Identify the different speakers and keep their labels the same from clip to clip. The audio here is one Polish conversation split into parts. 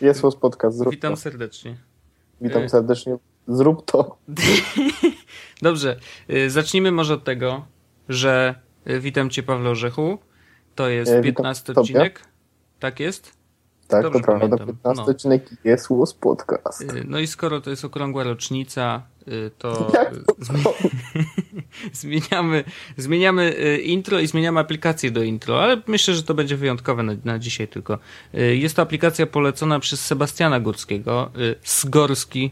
Speaker 1: Jest was podcast, zrób
Speaker 2: Witam
Speaker 1: to.
Speaker 2: serdecznie.
Speaker 1: Witam
Speaker 2: Y-
Speaker 1: serdecznie. Zrób to.
Speaker 2: Dobrze, y, zacznijmy może od tego, że y, witam cię Pawle Orzechu. To jest
Speaker 1: witam
Speaker 2: 15
Speaker 1: tobie.
Speaker 2: odcinek. Tak jest?
Speaker 1: Tak,
Speaker 2: Dobrze
Speaker 1: to prawda.
Speaker 2: pamiętam.
Speaker 1: 15
Speaker 2: No.
Speaker 1: odcinek jest was podcast.
Speaker 2: No i skoro to jest okrągła rocznica, to y,
Speaker 1: to?
Speaker 2: zmieniamy, zmieniamy y, intro i zmieniamy aplikację do intro, ale myślę, że to będzie wyjątkowe na, na dzisiaj tylko. Y, Jest to aplikacja polecona przez Sebastiana Górskiego, Sgorski,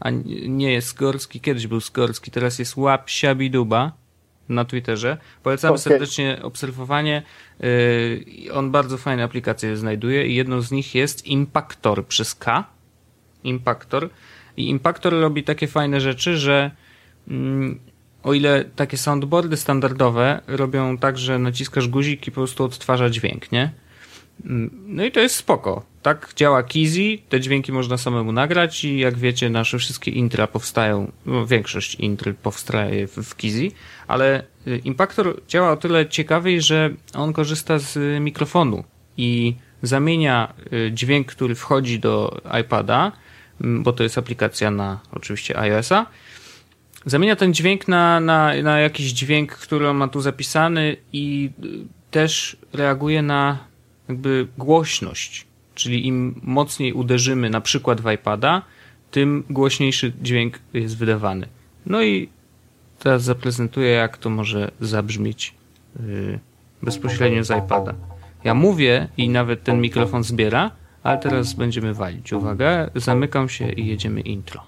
Speaker 2: a nie jest Sgorski, kiedyś był Sgorski, teraz jest Łap Siabiduba na Twitterze. Polecamy
Speaker 1: Okej.
Speaker 2: serdecznie obserwowanie. On bardzo fajne aplikacje znajduje i jedną z nich jest Impactor przez K. Impactor. I Impactor robi takie fajne rzeczy, że mm, o ile takie soundboardy standardowe robią tak, że naciskasz guzik i po prostu odtwarza dźwięk, nie? Mm, No i to jest spoko. Tak działa Kizi, te dźwięki można samemu nagrać i jak wiecie, nasze wszystkie intra powstają, no, większość intry powstaje w, w Kizi, ale y, Impactor działa o tyle ciekawiej, że on korzysta z y, mikrofonu i zamienia y, dźwięk, który wchodzi do iPada, bo to jest aplikacja na oczywiście iOS-a, zamienia ten dźwięk na, na, na jakiś dźwięk, który on ma tu zapisany i y, też reaguje na jakby głośność. Czyli im mocniej uderzymy na przykład w iPada, tym głośniejszy dźwięk jest wydawany. No i teraz zaprezentuję, jak to może zabrzmieć yy, bezpośrednio z iPada. Ja mówię i nawet ten mikrofon zbiera, ale teraz będziemy walić. Uwaga, zamykam się i jedziemy intro.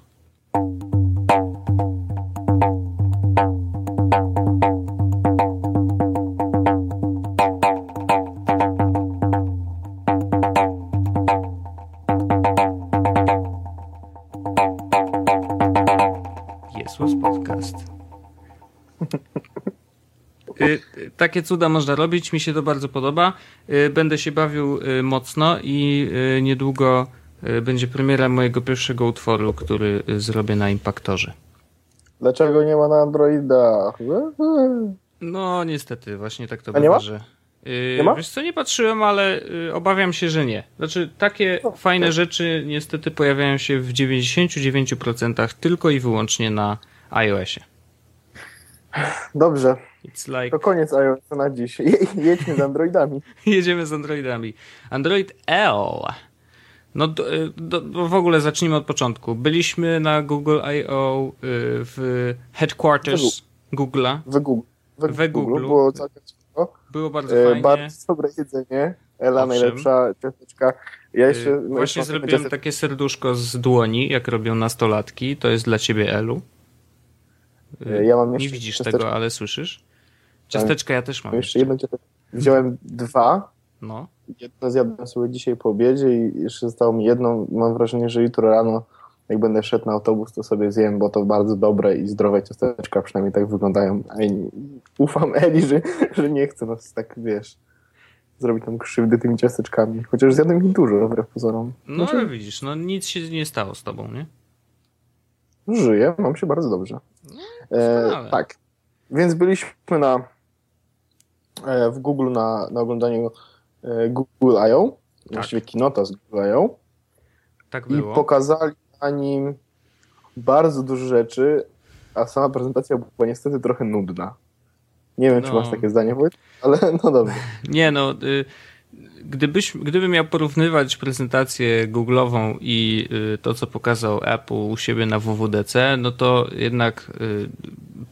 Speaker 2: Takie cuda można robić, mi się to bardzo podoba. Y, Będę się bawił y, mocno i y, niedługo będzie premiera mojego pierwszego utworu, który zrobię na Impaktorze.
Speaker 1: Dlaczego nie ma na Androidach?
Speaker 2: No niestety, właśnie tak to
Speaker 1: A nie
Speaker 2: bywa,
Speaker 1: ma?
Speaker 2: że... y,
Speaker 1: ma?
Speaker 2: Wiesz co, nie patrzyłem, ale y, obawiam się, że nie. Znaczy, takie
Speaker 1: O,
Speaker 2: fajne
Speaker 1: tak.
Speaker 2: rzeczy niestety pojawiają się w 99% tylko i wyłącznie na iOSie.
Speaker 1: Dobrze,
Speaker 2: It's like...
Speaker 1: to koniec iOS na dziś. Je, jedźmy z Androidami.
Speaker 2: Jedziemy z Androidami. Android L. No do, do, w ogóle zacznijmy od początku. Byliśmy na Google I.O. y, w headquarters Google'a.
Speaker 1: We Google. We,
Speaker 2: We
Speaker 1: Google.
Speaker 2: Googlu.
Speaker 1: Było całkiem spoko.
Speaker 2: Było bardzo
Speaker 1: E,
Speaker 2: fajnie.
Speaker 1: bardzo dobre jedzenie. Ela
Speaker 2: Owszem.
Speaker 1: najlepsza ciasteczka. Ja jeszcze...
Speaker 2: Y,
Speaker 1: no
Speaker 2: Właśnie
Speaker 1: jeszcze
Speaker 2: zrobiłem
Speaker 1: ciasteczka-
Speaker 2: takie serduszko z dłoni, jak robią nastolatki. To jest dla ciebie, Elu.
Speaker 1: E, Ja mam
Speaker 2: Nie
Speaker 1: jeszcze
Speaker 2: widzisz
Speaker 1: ciasteczko.
Speaker 2: tego, ale słyszysz. Ciasteczka ja też mam.
Speaker 1: Jeszcze jedno. Wziąłem dwa.
Speaker 2: No.
Speaker 1: Jedno zjadłem sobie dzisiaj po obiedzie i jeszcze zostało mi jedno. Mam wrażenie, że jutro rano, jak będę szedł na autobus, to sobie zjem, bo to bardzo dobre i zdrowe ciasteczka, przynajmniej tak wyglądają. Ufam Eli, że, że nie chce nas tak, wiesz, zrobić tam krzywdy tymi ciasteczkami. Chociaż zjadłem ich dużo, wbrew pozorom.
Speaker 2: No
Speaker 1: Znaczy,
Speaker 2: ale widzisz, no nic się nie stało z tobą, nie?
Speaker 1: Żyję, mam się bardzo dobrze. E,
Speaker 2: doskonale.
Speaker 1: tak. Więc byliśmy na e, w Google na, na oglądaniu e, Google I.O. Właściwie kinota z Google I.O.
Speaker 2: Tak
Speaker 1: I
Speaker 2: było.
Speaker 1: pokazali na nim bardzo dużo rzeczy, a sama prezentacja była niestety trochę nudna. Nie wiem, czy
Speaker 2: No.
Speaker 1: masz takie zdanie, Wojt, ale no dobrze.
Speaker 2: Nie no, y, gdybyś, gdybym miał porównywać prezentację Google'ową i y, to, co pokazał Apple u siebie na WWDC, no to jednak y,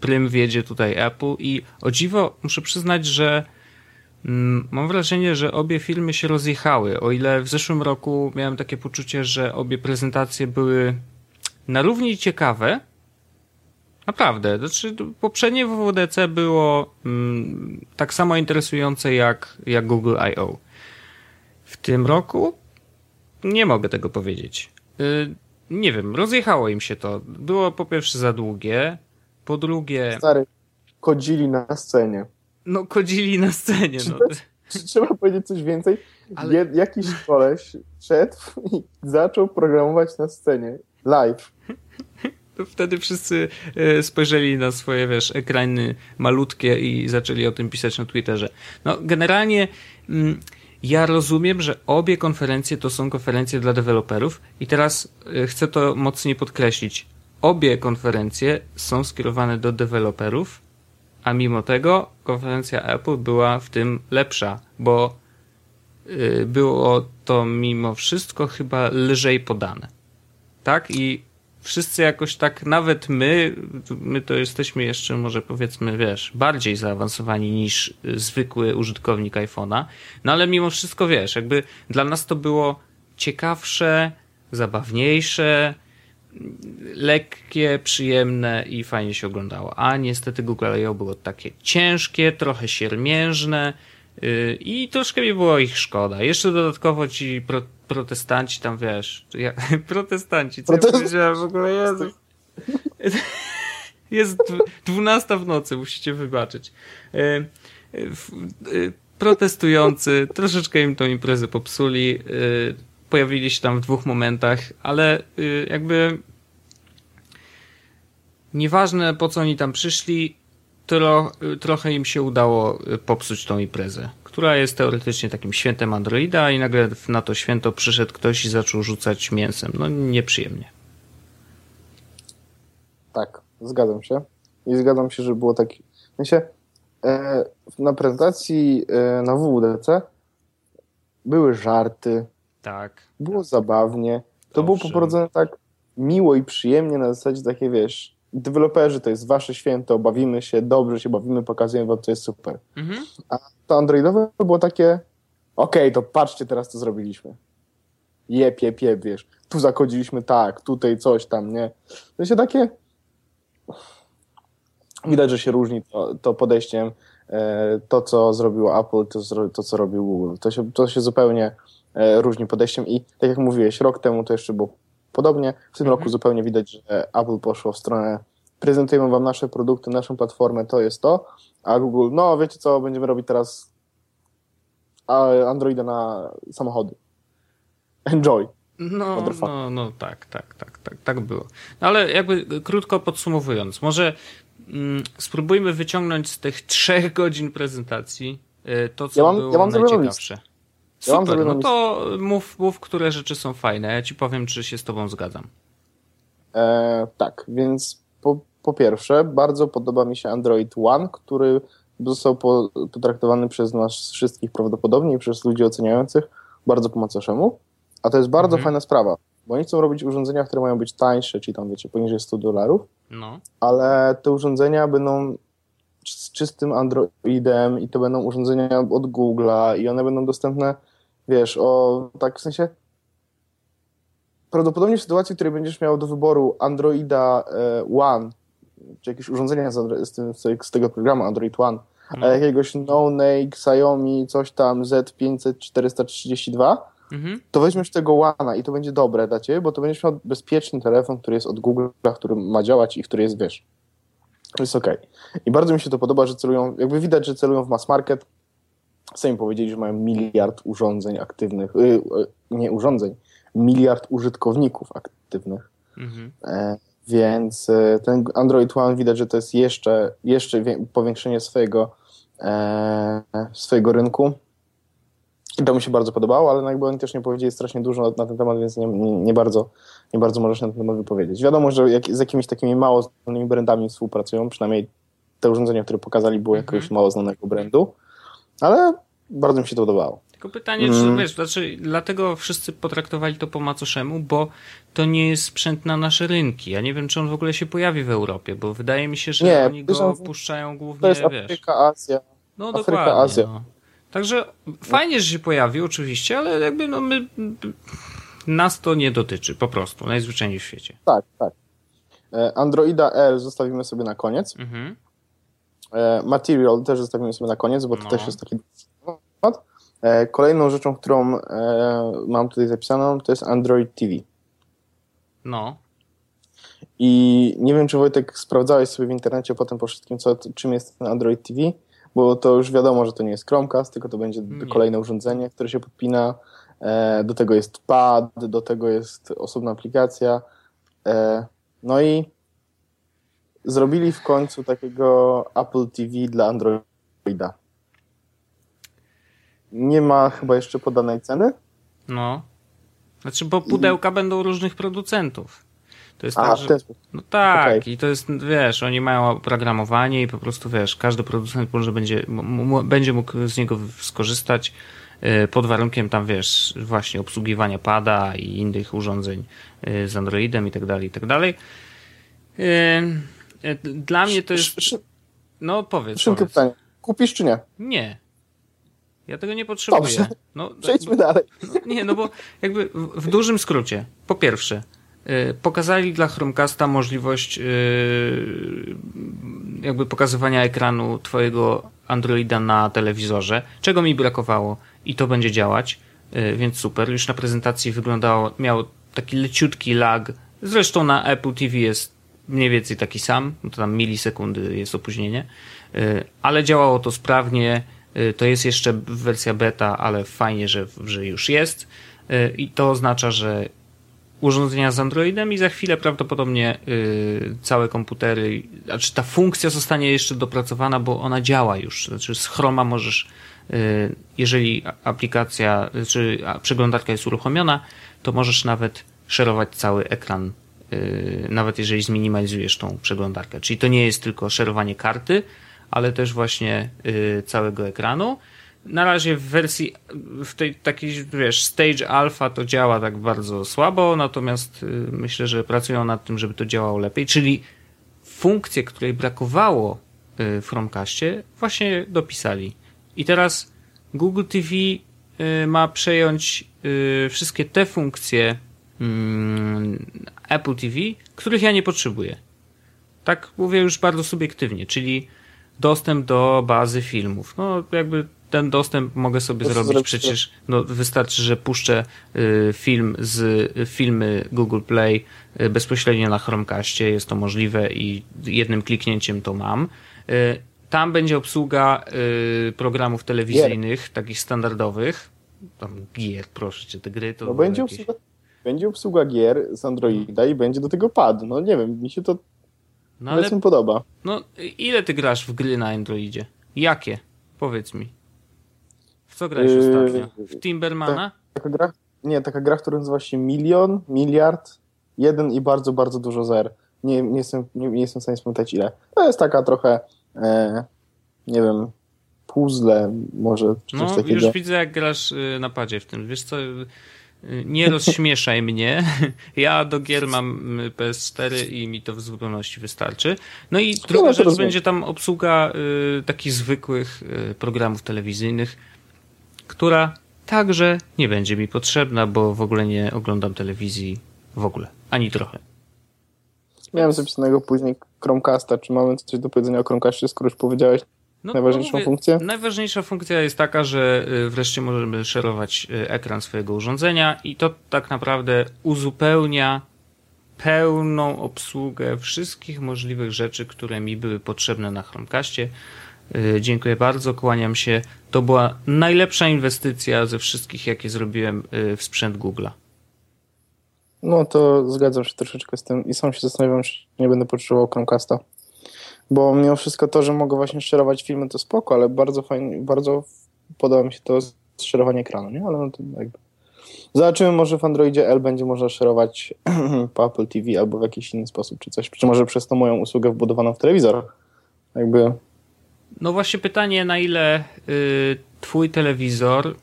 Speaker 2: prym wiedzie tutaj Apple i o dziwo muszę przyznać, że mm, mam wrażenie, że obie filmy się rozjechały. O ile w zeszłym roku miałem takie poczucie, że obie prezentacje były na równi ciekawe, Naprawdę. Znaczy, poprzednie WWDC było mm, tak samo interesujące jak, jak Google I.O. W tym roku nie mogę tego powiedzieć. Y, nie wiem, rozjechało im się to. Było po pierwsze za długie, po drugie,
Speaker 1: Stary, kodzili na scenie.
Speaker 2: no kodzili na scenie. No.
Speaker 1: Czy trzeba powiedzieć coś więcej?
Speaker 2: Ale-
Speaker 1: Je, jakiś koleś szedł i zaczął programować na scenie. Live.
Speaker 2: To wtedy wszyscy e, spojrzeli na swoje, wiesz, ekrany malutkie i zaczęli o tym pisać na Twitterze. No, generalnie mm, ja rozumiem, że obie konferencje to są konferencje dla deweloperów i teraz y, chcę to mocniej podkreślić. Obie konferencje są skierowane do deweloperów, a mimo tego konferencja Apple była w tym lepsza, bo y, było to mimo wszystko chyba lżej podane. Tak? I wszyscy jakoś tak, nawet my, my to jesteśmy jeszcze może powiedzmy, wiesz, bardziej zaawansowani niż zwykły użytkownik iPhone'a, no ale mimo wszystko, wiesz, jakby dla nas to było ciekawsze, zabawniejsze, lekkie, przyjemne i fajnie się oglądało. A niestety Google I.O. było takie ciężkie, trochę siermiężne i troszkę mi było ich szkoda. Jeszcze dodatkowo ci pro, protestanci tam, wiesz, ja, protestanci, co Protest... ja powiedziałem w ogóle, Jezu. Jest dwunasta w nocy, musicie wybaczyć. Yy, yy, protestujący, troszeczkę im tą imprezę popsuli, pojawili się tam w dwóch momentach, ale jakby Nieważne po co oni tam przyszli, tro, trochę im się udało y, popsuć tą imprezę, która jest teoretycznie takim świętem Androida i nagle na to święto przyszedł ktoś i zaczął rzucać mięsem. No nieprzyjemnie.
Speaker 1: Tak, zgadzam się. I zgadzam się, że było tak. Sensie, e, na prezentacji e, na WWDC były żarty.
Speaker 2: Tak.
Speaker 1: Było zabawnie. To Dobrze. było poprowadzone tak miło i przyjemnie na zasadzie takie, wiesz, deweloperzy to jest wasze święto, bawimy się, dobrze się bawimy, pokazujemy wam, co jest super. Mhm. A to androidowe było takie, okej, okay, to patrzcie, teraz co zrobiliśmy. Jep, jep, jep, wiesz. Tu zakodziliśmy tak, tutaj coś tam, nie? To się takie... Widać, że się różni to, to podejściem. E, to, co zrobiło Apple, to, to co robił Google. To się, to się zupełnie e, różni podejściem i tak jak mówiłeś, rok temu to jeszcze było Podobnie w tym mhm. roku zupełnie widać, że Apple poszło w stronę prezentujemy wam nasze produkty, naszą platformę, to jest to, a Google, no wiecie co, będziemy robić teraz Androida na samochody. Enjoy.
Speaker 2: No, no, no tak, tak, tak, tak, tak było. No ale jakby krótko podsumowując, może mm, spróbujmy wyciągnąć z tych trzech godzin prezentacji y, to, co ja mam, było ja mam najciekawsze. Super, no to mów, mów, które rzeczy są fajne. Ja ci powiem, czy się z tobą zgadzam.
Speaker 1: E, tak, więc po, po pierwsze, bardzo podoba mi się Android One, który został po, potraktowany przez nas wszystkich prawdopodobnie i przez ludzi oceniających bardzo po macoszemu. A to jest bardzo mhm. fajna sprawa, bo oni chcą robić urządzenia, które mają być tańsze, czyli tam wiecie, poniżej 100 dolarów, no. ale te urządzenia będą z czystym Androidem i to będą urządzenia od Google'a i one będą dostępne wiesz, o tak w sensie prawdopodobnie w sytuacji, w której będziesz miał do wyboru Androida e, One, czy jakieś urządzenia z, tym, z tego programu Android One, no. a jakiegoś No-Name, Xiaomi, coś tam Z500-432, mhm. to weźmiesz tego One'a i to będzie dobre dla ciebie, bo to będziesz miał bezpieczny telefon, który jest od Google, który ma działać i który jest, wiesz, jest ok. I bardzo mi się to podoba, że celują, jakby widać, że celują w mass market, Sami powiedzieli, że mają miliard urządzeń aktywnych, y, y, nie urządzeń, miliard użytkowników aktywnych. Mhm. E, więc e, ten Android One widać, że to jest jeszcze, jeszcze powiększenie swojego, e, swojego rynku. I to mi się bardzo podobało, ale no jakby oni też nie powiedzieli strasznie dużo na, ten temat, więc nie, nie, nie, bardzo, nie bardzo można się na ten temat wypowiedzieć. Wiadomo, że jak, z jakimiś takimi mało znanymi brandami współpracują, przynajmniej te urządzenia, które pokazali, były mhm. jakiegoś mało znanego brandu. Ale bardzo mi się to podobało.
Speaker 2: Tylko pytanie, mm. czy wiesz, znaczy, dlatego wszyscy potraktowali to po macoszemu, bo to nie jest sprzęt na nasze rynki. Ja nie wiem, czy on w ogóle się pojawi w Europie, bo wydaje mi się, że nie, oni go puszczają głównie, to
Speaker 1: jest Afryka, Azja.
Speaker 2: No Afryka, dokładnie. Azja. No. Także fajnie, że się pojawił oczywiście, ale jakby no my nas to nie dotyczy, po prostu, najzwyczajniej w świecie.
Speaker 1: Tak, tak. E, Androida L zostawimy sobie na koniec. Mhm. E, Material też zostawimy sobie na koniec, bo to no. też jest taki temat. E, kolejną rzeczą, którą e, mam tutaj zapisaną, to jest Android TV.
Speaker 2: No.
Speaker 1: I nie wiem, czy Wojtek sprawdzałeś sobie w internecie potem po wszystkim, co, czym jest ten Android TV, bo to już wiadomo, że to nie jest Chromecast, tylko to będzie nie. kolejne urządzenie, które się podpina. Do tego jest pad, do tego jest osobna aplikacja. No i zrobili w końcu takiego Apple TV dla Androida. nie ma chyba jeszcze podanej ceny.
Speaker 2: No. Znaczy, bo pudełka I... będą różnych producentów. To jest
Speaker 1: A,
Speaker 2: tak,
Speaker 1: że...
Speaker 2: No tak, okay. i to jest, wiesz, oni mają oprogramowanie i po prostu, wiesz, każdy producent może będzie, będzie mógł z niego skorzystać y, pod warunkiem tam, wiesz, właśnie obsługiwania pada i innych urządzeń y, z Androidem i tak dalej, i tak dalej. Y, dla mnie to jest... No powiedz.
Speaker 1: Szybkie pytanie. Kupisz czy nie?
Speaker 2: Nie. Ja tego nie potrzebuję.
Speaker 1: Dobrze. No, Przejdźmy dalej.
Speaker 2: No, nie, no bo jakby w, w dużym skrócie. Po pierwsze, Y, pokazali dla Chromecasta możliwość y, jakby pokazywania ekranu twojego Androida na telewizorze, czego mi brakowało i to będzie działać, y, więc super. Już na prezentacji wyglądało, miał taki leciutki lag, zresztą na Apple TV jest mniej więcej taki sam, to tam milisekundy jest opóźnienie, ale działało to sprawnie, to jest jeszcze wersja beta, ale fajnie, że, że już jest. I to oznacza, że urządzenia z Androidem i za chwilę prawdopodobnie całe komputery, znaczy ta funkcja zostanie jeszcze dopracowana, bo ona działa już. Znaczy z Chroma możesz, jeżeli aplikacja, czy przeglądarka jest uruchomiona, to możesz nawet szerować cały ekran, nawet jeżeli zminimalizujesz tą przeglądarkę. Czyli to nie jest tylko szerowanie karty, ale też właśnie y, całego ekranu na razie w wersji, w tej takiej, wiesz, stage alpha to działa tak bardzo słabo, natomiast y, myślę, że pracują nad tym, żeby to działało lepiej, czyli funkcję, której brakowało y, w Chromecastie, właśnie dopisali. I teraz Google TV y, ma przejąć wszystkie te funkcje Apple TV, których ja nie potrzebuję. Tak mówię już bardzo subiektywnie, czyli dostęp do bazy filmów. No, jakby ten dostęp mogę sobie to zrobić przecież, no wystarczy, że puszczę y, film z filmy Google Play y, bezpośrednio na Chromecastie, jest to możliwe i jednym kliknięciem to mam. Y, tam będzie obsługa programów telewizyjnych, takich standardowych. Tam gier, proszę cię, te gry to.
Speaker 1: No będzie, obsługa, będzie obsługa gier z Androida i będzie do tego pad. No nie wiem, mi się to no, ale, podoba.
Speaker 2: No ile ty grasz w gry na Androidzie? Jakie? Powiedz mi. Co grałeś yy, ostatnio? W Timbermana?
Speaker 1: Taka gra? Nie, taka gra, która nazywa się Milion, Miliard, jeden i bardzo, bardzo dużo zer. Nie, nie, jestem, nie, nie jestem w stanie spamiętać ile. To jest taka trochę, e, nie wiem, puzzle może, czy
Speaker 2: no, takiego. już widzę, jak grasz y, na padzie w tym. Wiesz co, nie rozśmieszaj mnie. Ja do gier mam y, PS4 i mi to w zupełności wystarczy. No i druga no, rzecz będzie tam obsługa y, takich zwykłych y, programów telewizyjnych która także nie będzie mi potrzebna, bo w ogóle nie oglądam telewizji w ogóle, ani trochę.
Speaker 1: Miałem zapisanego później Chromecasta. Czy mamy coś do powiedzenia o Chromecastie, skoro już powiedziałeś no, najważniejszą mówię, funkcję?
Speaker 2: Najważniejsza funkcja jest taka, że y, wreszcie możemy szerować y, ekran swojego urządzenia i to tak naprawdę uzupełnia pełną obsługę wszystkich możliwych rzeczy, które mi były potrzebne na Chromecastie. Y, dziękuję bardzo, kłaniam się. To była najlepsza inwestycja ze wszystkich, jakie zrobiłem w sprzęt Google'a.
Speaker 1: No to zgadzam się troszeczkę z tym i sam się zastanawiam, czy nie będę potrzebował Chromecasta. Bo mimo wszystko to, że mogę właśnie szerować filmy, to spoko, ale bardzo fajnie, bardzo podoba mi się to szerowanie ekranu, nie? Ale no to jakby... Zobaczymy, może w Androidzie L będzie można szerować po Apple TV albo w jakiś inny sposób, czy coś. Czy może przez tą moją usługę wbudowaną w telewizor. Jakby
Speaker 2: no właśnie pytanie, na ile y, twój telewizor y,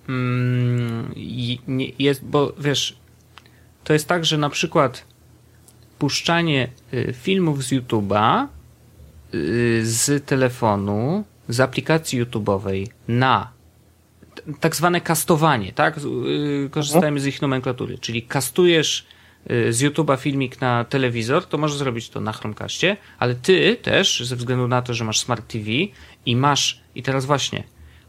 Speaker 2: jest, bo wiesz, to jest tak, że na przykład puszczanie y, filmów z YouTube'a z telefonu, z aplikacji YouTube'owej na tak zwane kastowanie, tak? Y, korzystajmy z ich nomenklatury, czyli kastujesz Y, z YouTube'a filmik na telewizor, to możesz zrobić to na Chromecastie, ale ty też, ze względu na to, że masz Smart TV i masz, i teraz właśnie,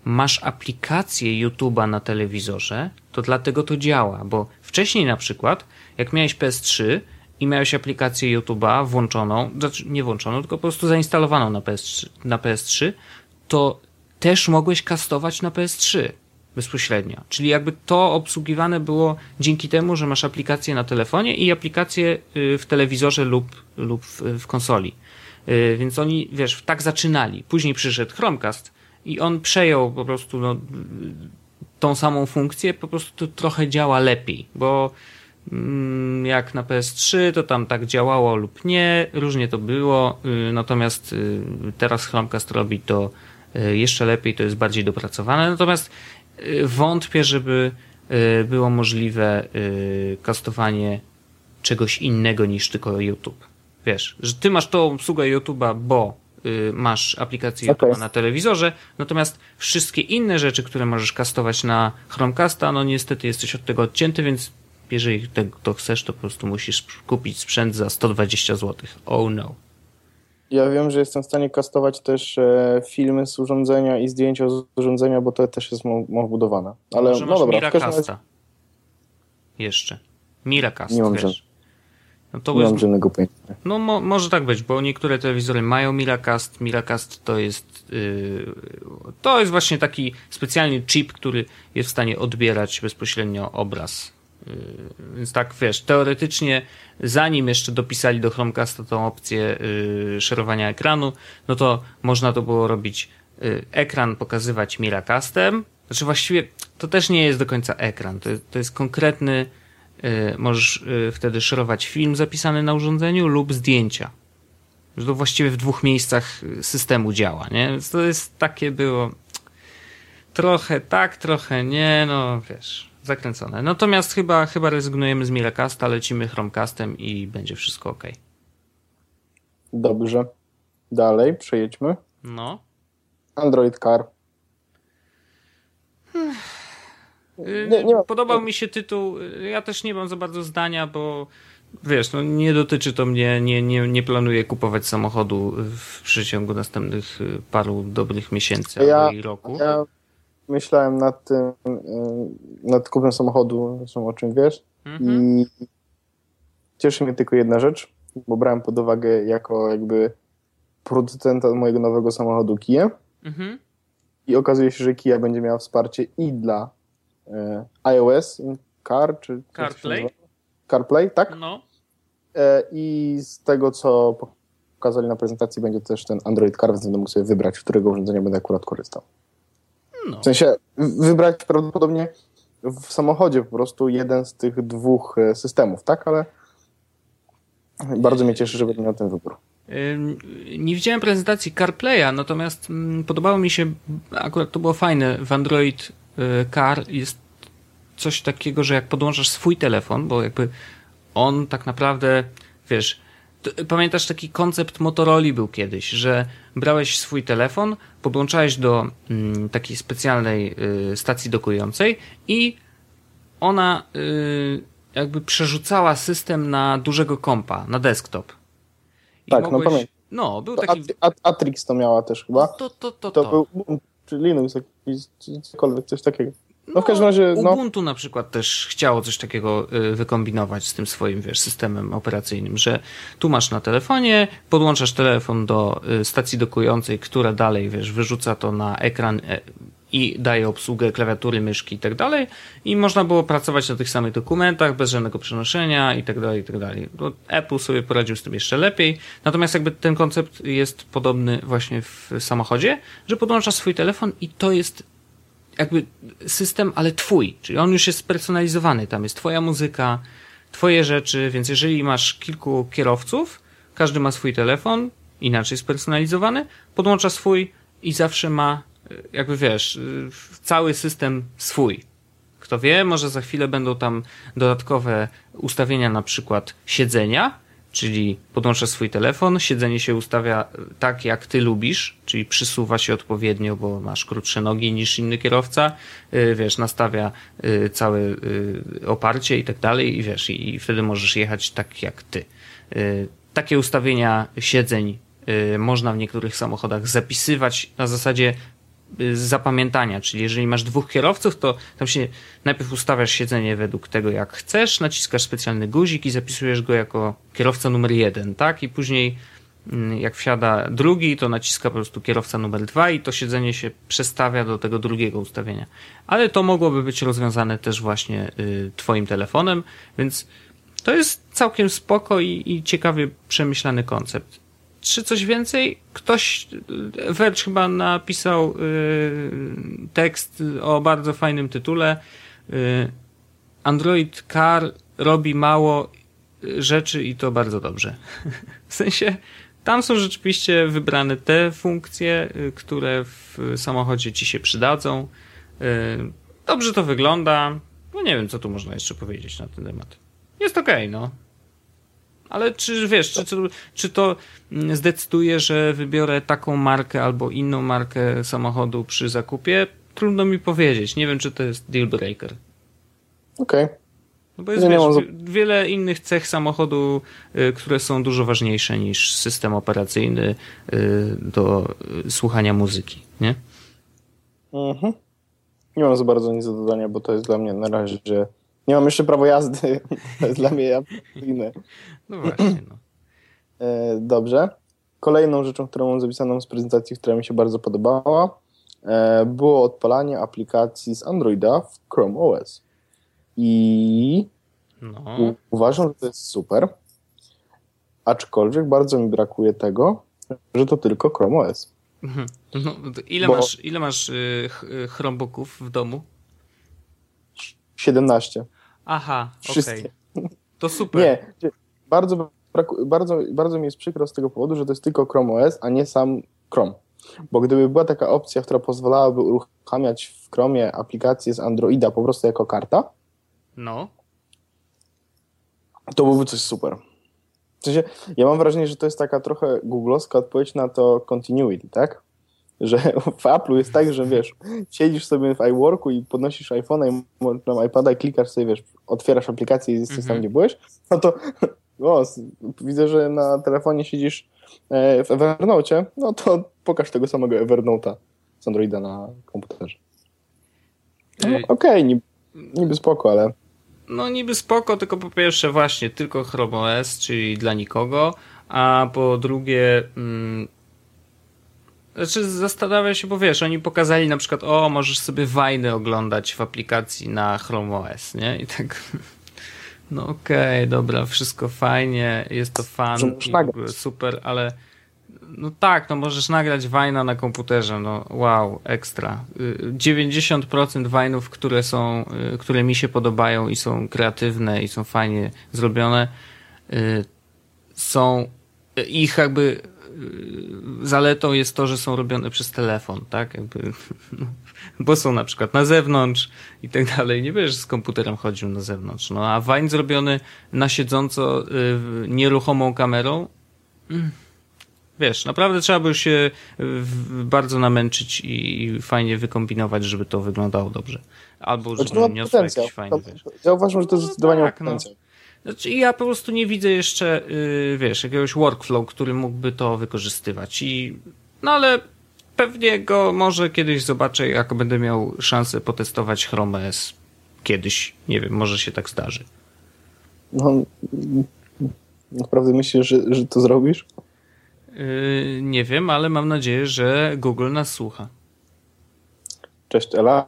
Speaker 2: masz aplikację YouTube'a na telewizorze, to dlatego to działa, bo wcześniej na przykład, jak miałeś PS3 i miałeś aplikację YouTube'a włączoną, znaczy nie włączoną, tylko po prostu zainstalowaną na PS3, na PS3 to też mogłeś kastować na PS3 bezpośrednio. Czyli jakby to obsługiwane było dzięki temu, że masz aplikację na telefonie i aplikację y, w telewizorze lub, lub w, konsoli. Y, więc oni, wiesz, tak zaczynali. Później przyszedł Chromecast i on przejął po prostu no, tą samą funkcję, po prostu trochę działa lepiej, bo jak na PS3 to tam tak działało lub nie, różnie to było, y, natomiast y, teraz Chromecast robi to y, jeszcze lepiej, to jest bardziej dopracowane, natomiast wątpię, żeby było możliwe kastowanie czegoś innego niż tylko YouTube. Wiesz, że ty masz tą obsługę YouTube'a, bo masz aplikację okay. YouTube na telewizorze, natomiast wszystkie inne rzeczy, które możesz kastować na Chromecasta, no niestety jesteś od tego odcięty, więc jeżeli to chcesz, to po prostu musisz kupić sprzęt za 120 zł. Oh no.
Speaker 1: Ja wiem, że jestem w stanie kastować też e, filmy z urządzenia i zdjęcia z urządzenia, bo to też jest wbudowane. Ale
Speaker 2: Może no dobra, Miracasta. Jeszcze. Miracast, Nie mam wiesz.
Speaker 1: No to nie mam żadnego pojęcia.
Speaker 2: No mo, może tak być, bo niektóre telewizory mają Miracast. Miracast to jest yy, to jest właśnie taki specjalny chip, który jest w stanie odbierać bezpośrednio obraz. Yy, więc tak, wiesz, teoretycznie zanim jeszcze dopisali do Chromecasta tą opcję yy, szerowania ekranu, no to można to było robić yy, ekran pokazywać Miracastem. Znaczy właściwie to też nie jest do końca ekran, to, to jest konkretny Y, możesz y, wtedy szerować film zapisany na urządzeniu lub zdjęcia. Że to właściwie w dwóch miejscach systemu działa, nie? Więc to jest takie było trochę tak, trochę nie, no wiesz, zakręcone. Natomiast chyba, chyba rezygnujemy z Miracasta, lecimy Chromecastem i będzie wszystko ok.
Speaker 1: Dobrze. Dalej, przejedźmy.
Speaker 2: No.
Speaker 1: Android Car.
Speaker 2: Hmm. Nie, nie Podobał mi się tytuł. Ja też nie mam za bardzo zdania, bo wiesz, no nie dotyczy to mnie, nie, nie, nie planuję kupować samochodu w przeciągu następnych y, paru dobrych miesięcy ja, albo i roku.
Speaker 1: Ja myślałem nad tym, y, nad kupnem samochodu, zresztą o czym wiesz, mhm. i cieszy mnie tylko jedna rzecz, bo brałem pod uwagę jako jakby producenta mojego nowego samochodu Kia mhm. i okazuje się, że Kia będzie miała wsparcie i dla E, iOS Car, czy
Speaker 2: CarPlay?
Speaker 1: CarPlay, tak?
Speaker 2: No.
Speaker 1: E, I z tego, co pokazali na prezentacji, będzie też ten Android Car, więc będę mógł sobie wybrać, którego urządzenia będę akurat korzystał. No. W sensie wybrać prawdopodobnie w samochodzie po prostu jeden z tych dwóch e, systemów, tak? Ale bardzo mnie cieszy, że będę miał ten wybór.
Speaker 2: Nie widziałem prezentacji CarPlaya, natomiast mm, podobało mi się, akurat to było fajne, w Android Y, car jest coś takiego, że jak podłączasz swój telefon, bo jakby on tak naprawdę, wiesz, pamiętasz taki koncept Motorola był kiedyś, że brałeś swój telefon, podłączałeś do mm, takiej specjalnej y, stacji dokującej i ona y, jakby przerzucała system na dużego kompa, na desktop.
Speaker 1: I tak, no mogłeś, no pamiętam.
Speaker 2: No, był taki...
Speaker 1: Atrix to miała też chyba. No
Speaker 2: to, to, to, to.
Speaker 1: to był czy Linux jakiś, czy cokolwiek, coś takiego. No, w każdym razie.
Speaker 2: No. Ubuntu na przykład też chciało coś takiego y, wykombinować z tym swoim, wiesz, systemem operacyjnym, że tu masz na telefonie, podłączasz telefon do y, stacji dokującej, która dalej, wiesz, wyrzuca to na ekran e, i daje obsługę klawiatury, myszki i tak dalej i można było pracować na tych samych dokumentach bez żadnego przenoszenia i tak dalej, i tak dalej. Apple sobie poradził z tym jeszcze lepiej, natomiast jakby ten koncept jest podobny właśnie w samochodzie, że podłączasz swój telefon i to jest jakby system, ale twój, czyli on już jest spersonalizowany, tam jest twoja muzyka, twoje rzeczy, więc jeżeli masz kilku kierowców, każdy ma swój telefon, inaczej spersonalizowany, podłącza swój i zawsze ma jakby wiesz, cały system swój. Kto wie, może za chwilę będą tam dodatkowe ustawienia, na przykład siedzenia, czyli podłączasz swój telefon, siedzenie się ustawia tak, jak ty lubisz, czyli przysuwa się odpowiednio, bo masz krótsze nogi niż inny kierowca, y, wiesz, nastawia y, całe oparcie i tak dalej, i wiesz, i wtedy możesz jechać tak, jak ty. Takie ustawienia siedzeń można w niektórych samochodach zapisywać na zasadzie z zapamiętania, czyli jeżeli masz dwóch kierowców, to tam się najpierw ustawiasz siedzenie według tego, jak chcesz, naciskasz specjalny guzik i zapisujesz go jako kierowca numer jeden, tak? I później mm, jak wsiada drugi, to naciska po prostu kierowca numer dwa i to siedzenie się przestawia do tego drugiego ustawienia. Ale to mogłoby być rozwiązane też właśnie y, twoim telefonem, więc to jest całkiem spoko i, i ciekawie przemyślany koncept czy coś więcej? Ktoś, Verge chyba napisał tekst o bardzo fajnym tytule. Android Car robi mało rzeczy i to bardzo dobrze. W sensie, tam są rzeczywiście wybrane te funkcje, które w samochodzie ci się przydadzą. Dobrze to wygląda. No nie wiem, co tu można jeszcze powiedzieć na ten temat. Jest okej, okay, no. Ale czy wiesz, czy, czy, czy to zdecyduje, że wybiorę taką markę albo inną markę samochodu przy zakupie? Trudno mi powiedzieć. Nie wiem, czy to jest deal breaker.
Speaker 1: Okej. Okay.
Speaker 2: No bo jest wiesz, mam... wiele innych cech samochodu, y, które są dużo ważniejsze niż system operacyjny y, do y, słuchania muzyki, nie?
Speaker 1: Mhm. Nie mam za bardzo nic do dodania, bo to jest dla mnie na razie, że nie mam jeszcze prawo jazdy. To jest dla mnie inne.
Speaker 2: No właśnie, no.
Speaker 1: E, dobrze. Kolejną rzeczą, którą mam zapisaną z prezentacji, która mi się bardzo podobała, e, było odpalanie aplikacji z Androida w Chrome OS. I no. uważam, że to jest super. Aczkolwiek bardzo mi brakuje tego, że to tylko Chrome OS.
Speaker 2: Mhm. No, ile, Bo... masz, ile masz y, Chromebooków w domu?
Speaker 1: 17.
Speaker 2: Aha, okej. Okay. To super.
Speaker 1: Nie, bardzo, bardzo, bardzo mi jest przykro z tego powodu, że to jest tylko Chrome OS, a nie sam Chrome. Bo gdyby była taka opcja, która pozwalałaby uruchamiać w Chromie aplikacje z Androida po prostu jako karta,
Speaker 2: no.
Speaker 1: to byłoby coś super. W sensie, ja mam wrażenie, że to jest taka trochę googlowska odpowiedź na to continuity, tak? Że w Apple'u jest tak, że wiesz, siedzisz sobie w iWorku i podnosisz iPhone'a i tam iPada i klikasz sobie, wiesz, otwierasz aplikację i jesteś mm -hmm. tam, mhm. gdzie byłeś, no to o, widzę, że na telefonie siedzisz e, w Evernote, no to pokaż tego samego Evernote'a z Androida na komputerze. No, Okej, okay, niby, niby spoko, ale
Speaker 2: no niby spoko, tylko po pierwsze właśnie tylko Chrome OS, czyli dla nikogo, a po drugie mm, znaczy zastanawia się, bo wiesz, oni pokazali na przykład, o, możesz sobie wajny oglądać w aplikacji na Chrome OS, nie? I tak no okej, okay, dobra, wszystko fajnie, jest to fan super, ale no tak, no możesz nagrać wajna na komputerze, no wow, ekstra. 90% wajnów, które są, y, które mi się podobają i są kreatywne i są fajnie zrobione, y, są ich jakby y, zaletą jest to, że są robione przez telefon, tak? Jakby, bo są na przykład na zewnątrz i tak dalej. Nie wiesz, z komputerem chodził na zewnątrz. No a wajn zrobiony na siedząco nieruchomą kamerą. Mm wiesz, naprawdę trzeba by się bardzo namęczyć i fajnie wykombinować, żeby to wyglądało dobrze. Albo żeby znaczy, niosło jakiś fajny, wiesz.
Speaker 1: Że to jest no zdecydowanie tak, no.
Speaker 2: Znaczy, ja po prostu nie widzę jeszcze, yy, wiesz, jakiegoś workflow, który mógłby to wykorzystywać. I, no ale pewnie go może kiedyś zobaczę, jak będę miał szansę potestować Chrome OS. Kiedyś, nie wiem, może się tak zdarzy.
Speaker 1: No, naprawdę myślisz, że, że to zrobisz?
Speaker 2: Yy, nie wiem, ale mam nadzieję, że Google nas słucha.
Speaker 1: Cześć Ela,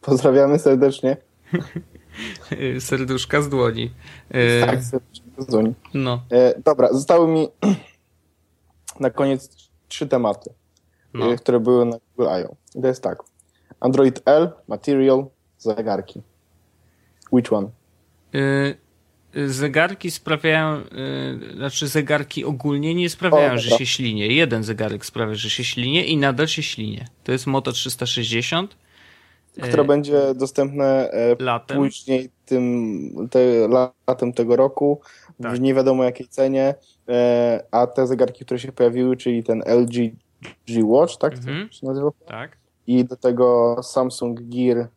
Speaker 1: pozdrawiamy serdecznie.
Speaker 2: Serduszka z dłoni.
Speaker 1: Yy, tak, serduszka z dłoni.
Speaker 2: No.
Speaker 1: Yy, dobra, zostały mi na koniec trzy tematy, no. Yy, które były na Google I.O. I to jest tak. Android L, Material, zegarki. Which one?
Speaker 2: Zegarki sprawiają, znaczy zegarki ogólnie nie sprawiają, o, że się ślinie. Jeden zegarek sprawia, że się ślinie i nadal się ślinie. To jest Moto 360.
Speaker 1: Które y, będzie dostępne e, latem. później tym, te, latem tego roku tak. w nie wiadomo jakiej cenie, e, a te zegarki, które się pojawiły, czyli ten LG G Watch, tak? Mhm. się nazywa?
Speaker 2: Tak.
Speaker 1: I do tego Samsung Gear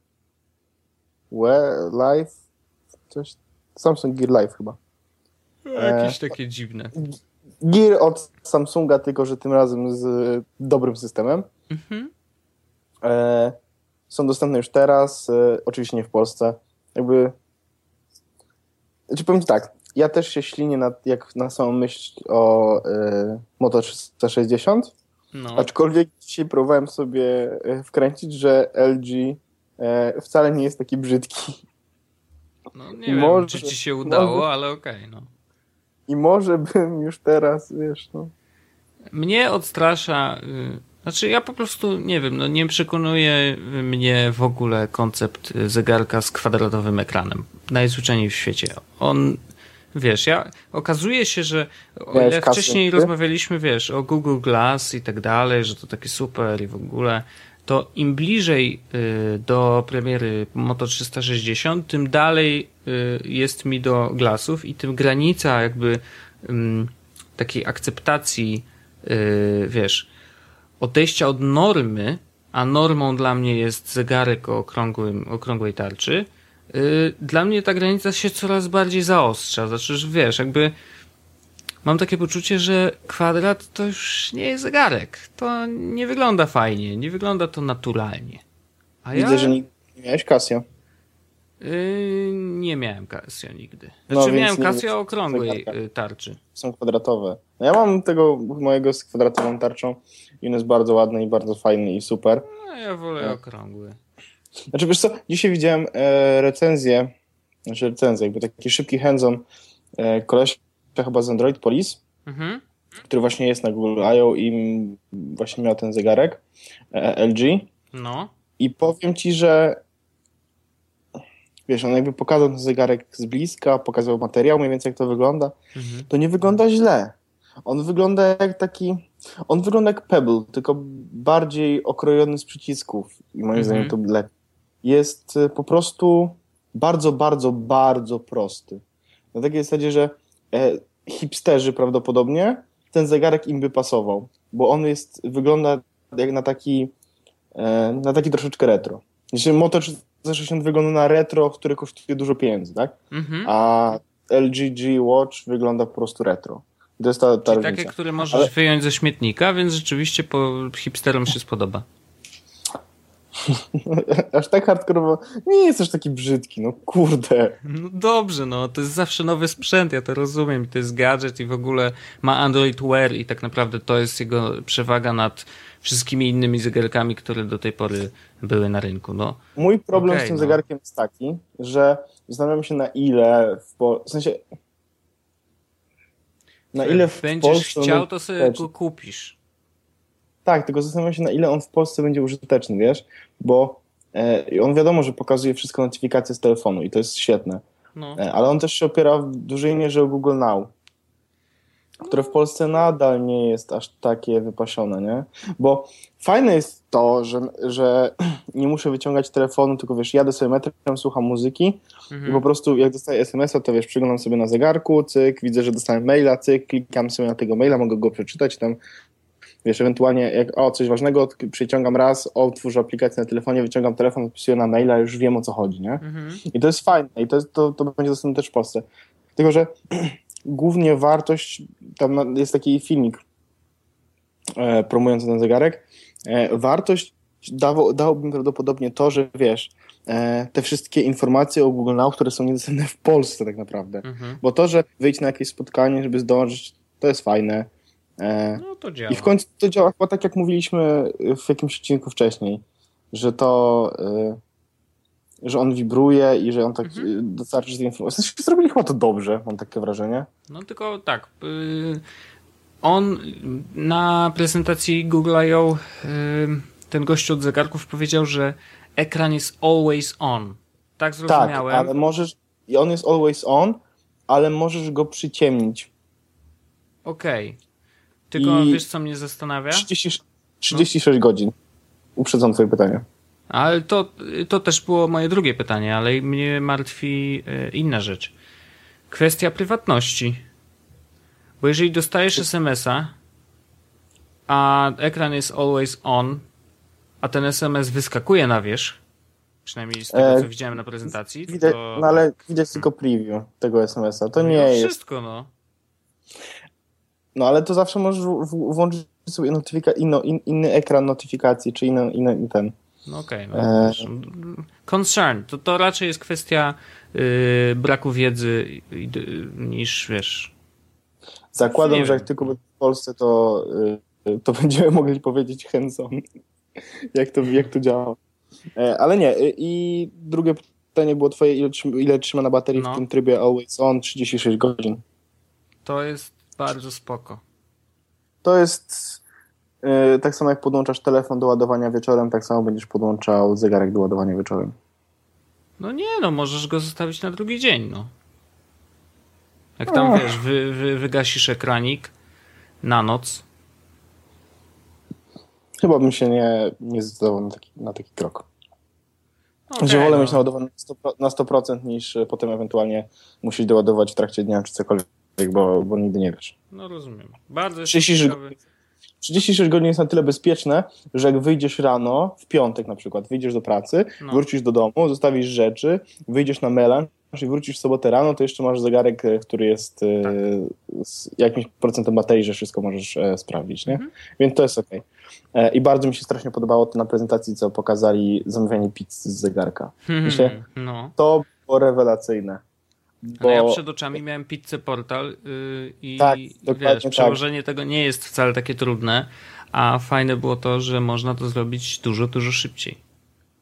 Speaker 1: Live, coś Samsung Gear Live chyba.
Speaker 2: Jakieś e, takie dziwne.
Speaker 1: Gear od Samsunga, tylko że tym razem z dobrym systemem. Mhm. E, są dostępne już teraz, e, oczywiście nie w Polsce. Jakby. Znaczy powiem tak, ja też się ślinię na, jak na samą myśl o e, Moto 360. No. Aczkolwiek dzisiaj próbowałem sobie e, wkręcić, że LG e, wcale nie jest taki brzydki.
Speaker 2: No nie może, wiem, czy ci się udało, może, ale okej, okay, no.
Speaker 1: I może bym już teraz, wiesz, no.
Speaker 2: Mnie odstrasza. Y, znaczy, ja po prostu nie wiem, no nie przekonuje mnie w ogóle koncept zegarka z kwadratowym ekranem. Najzwyczajniej w świecie. On, wiesz, ja okazuje się, że o ile wcześniej rozmawialiśmy, wiesz, o Google Glass i tak dalej, że to takie super i w ogóle, to im bliżej y, do premiery Moto 360, tym dalej y, jest mi do Glassów i tym granica jakby takiej akceptacji, y, wiesz, odejścia od normy, a normą dla mnie jest zegarek o okrągłym, okrągłej tarczy, dla mnie ta granica się coraz bardziej zaostrza. Znaczy, że wiesz, jakby mam takie poczucie, że kwadrat to już nie jest zegarek. To nie wygląda fajnie, nie wygląda to naturalnie.
Speaker 1: A Widzę, ja... że nie miałeś Casio.
Speaker 2: Yy, nie miałem Casio nigdy. No, znaczy no, miałem Casio okrągłej y, tarczy.
Speaker 1: Są kwadratowe. No ja mam tego mojego z kwadratową tarczą i on jest bardzo ładny i bardzo fajny i super.
Speaker 2: No ja wolę no. okrągły.
Speaker 1: Znaczy wiesz co, dzisiaj widziałem e, recenzję, znaczy recenzję, jakby taki szybki hands-on e, chyba z Android Police, mhm. który właśnie jest na Google I.O. i właśnie miał ten zegarek e, LG.
Speaker 2: No.
Speaker 1: I powiem ci, że wiesz, on jakby pokazał ten zegarek z bliska, pokazał materiał, mniej więcej jak to wygląda, mhm. to nie wygląda źle. On wygląda jak taki, on wygląda jak Pebble, tylko bardziej okrojony z przycisków i moim mhm. zdaniem to lepiej. Jest e, po prostu bardzo, bardzo, bardzo prosty. Na takiej zasadzie, że e, hipsterzy prawdopodobnie, ten zegarek im by pasował, bo on jest, wygląda jak na taki, e, na taki troszeczkę retro. Znaczy Moto 360 wygląda na retro, który kosztuje dużo pieniędzy, tak? Mhm. A LG G Watch wygląda po prostu retro. To jest ta, ta
Speaker 2: Takie, które możesz Ale... wyjąć ze śmietnika, więc rzeczywiście po hipsterom się spodoba.
Speaker 1: Aż tak hardkorowo nie jest aż taki brzydki, no kurde.
Speaker 2: No dobrze, no to jest zawsze nowy sprzęt, ja to rozumiem. To jest gadżet i w ogóle ma Android Wear i tak naprawdę to jest jego przewaga nad wszystkimi innymi zegarkami, które do tej pory były na rynku. No.
Speaker 1: Mój problem okay, z tym no. zegarkiem jest taki, że zastanawiam się na ile w, po... w sensie
Speaker 2: na ile w Będziesz Polsce chciał, to sobie go kupisz.
Speaker 1: Tak, tylko zastanawiam się, na ile on w Polsce będzie użyteczny, wiesz? Bo e, on wiadomo, że pokazuje wszystko notyfikacje z telefonu i to jest świetne. No. E, ale on też się opiera w dużej mierze o Google Now, które w Polsce nadal nie jest aż takie wypasione, nie? Bo fajne jest to, że, że nie muszę wyciągać telefonu, tylko wiesz, jadę sobie metrem, słucham muzyki mhm. i po prostu jak dostaję SMS-a, to wiesz, przyglądam sobie na zegarku, cyk, widzę, że dostałem maila, cyk, klikam sobie na tego maila, mogę go przeczytać, tam Wiesz, ewentualnie jak o coś ważnego, przyciągam raz, otwórzę aplikację na telefonie, wyciągam telefon, wpisuję na maila, już wiem o co chodzi, nie? Mhm. I to jest fajne i to, jest, to, to będzie dostępne też w Polsce. Tylko, że głównie wartość, tam jest taki filmik e, promujący ten zegarek, e, wartość dało, dałbym prawdopodobnie to, że wiesz, e, te wszystkie informacje o Google Now, które są niedostępne w Polsce tak naprawdę. Mhm. Bo to, że wyjść na jakieś spotkanie, żeby zdążyć, to jest fajne.
Speaker 2: E, no to działa.
Speaker 1: I w końcu to działa chyba tak, jak mówiliśmy w jakimś odcinku wcześniej, że to, e, że on wibruje i że on tak mhm. dostarczy tej informacji. Znaczy, zrobili chyba to dobrze, mam takie wrażenie.
Speaker 2: No tylko tak, y, on na prezentacji Google I.O. Y, ten gościu od zegarków powiedział, że ekran jest always on. Tak zrozumiałem.
Speaker 1: Tak, ale możesz, i on jest always on, ale możesz go przyciemnić.
Speaker 2: Okej. Okay. Tylko I wiesz, co mnie zastanawia?
Speaker 1: 30, 36 no. godzin. Uprzedzam twoje pytanie.
Speaker 2: Ale to, to też było moje drugie pytanie, ale mnie martwi e, inna rzecz. Kwestia prywatności. Bo jeżeli dostajesz SMS-a, a ekran jest always on, a ten SMS wyskakuje na wierzch, przynajmniej z tego, co e, widziałem na prezentacji.
Speaker 1: Widać, to... No ale widać tylko preview tego SMS-a. To nie no, jest.
Speaker 2: Wszystko, no.
Speaker 1: No ale to zawsze możesz włączyć sobie notyfika- inno, in, inny ekran notyfikacji, czy inny, inny ten.
Speaker 2: No okej. Okay, no, e... Concern. To, to raczej jest kwestia yy, braku wiedzy yy, niż wiesz.
Speaker 1: Zakładam, że jak tylko w Polsce, to, yy, to będziemy mogli powiedzieć hands-on, jak to, jak to działa. E, ale nie. Y, I drugie pytanie było twoje, ile, ile trzyma na baterii no. w tym trybie always on? 36 godzin.
Speaker 2: To jest bardzo spoko.
Speaker 1: To jest yy, tak samo jak podłączasz telefon do ładowania wieczorem, tak samo będziesz podłączał zegarek do ładowania wieczorem.
Speaker 2: No nie, no możesz go zostawić na drugi dzień, no. Jak tam, wiesz, wy, wy, wygasisz ekranik na noc.
Speaker 1: Chyba bym się nie, nie zdecydował na taki, na taki krok.
Speaker 2: Okay,
Speaker 1: że wolę
Speaker 2: no.
Speaker 1: mieć naładowany na 100%, niż potem ewentualnie musisz doładować w trakcie dnia czy cokolwiek, bo, bo nigdy nie wiesz.
Speaker 2: No rozumiem. Bardzo
Speaker 1: 36,
Speaker 2: ciekawy.
Speaker 1: 36 godzin jest na tyle bezpieczne, że jak wyjdziesz rano, w piątek na przykład, wyjdziesz do pracy,
Speaker 2: No.
Speaker 1: wrócisz do domu, zostawisz rzeczy, wyjdziesz na melanż i wrócisz w sobotę rano, to jeszcze masz zegarek, e, który jest e,
Speaker 2: Tak.
Speaker 1: z jakimś procentem baterii, że wszystko możesz e, sprawdzić, nie?
Speaker 2: Mhm.
Speaker 1: Więc to jest ok. I bardzo mi się strasznie podobało to na prezentacji, co pokazali zamawianie pizzy z zegarka. Myślę,
Speaker 2: No.
Speaker 1: to było rewelacyjne. Bo
Speaker 2: No ja przed oczami miałem pizzę portal yy, i
Speaker 1: Tak,
Speaker 2: wiesz,
Speaker 1: tak.
Speaker 2: przełożenie tego nie jest wcale takie trudne, a fajne było to, że można to zrobić dużo, dużo szybciej.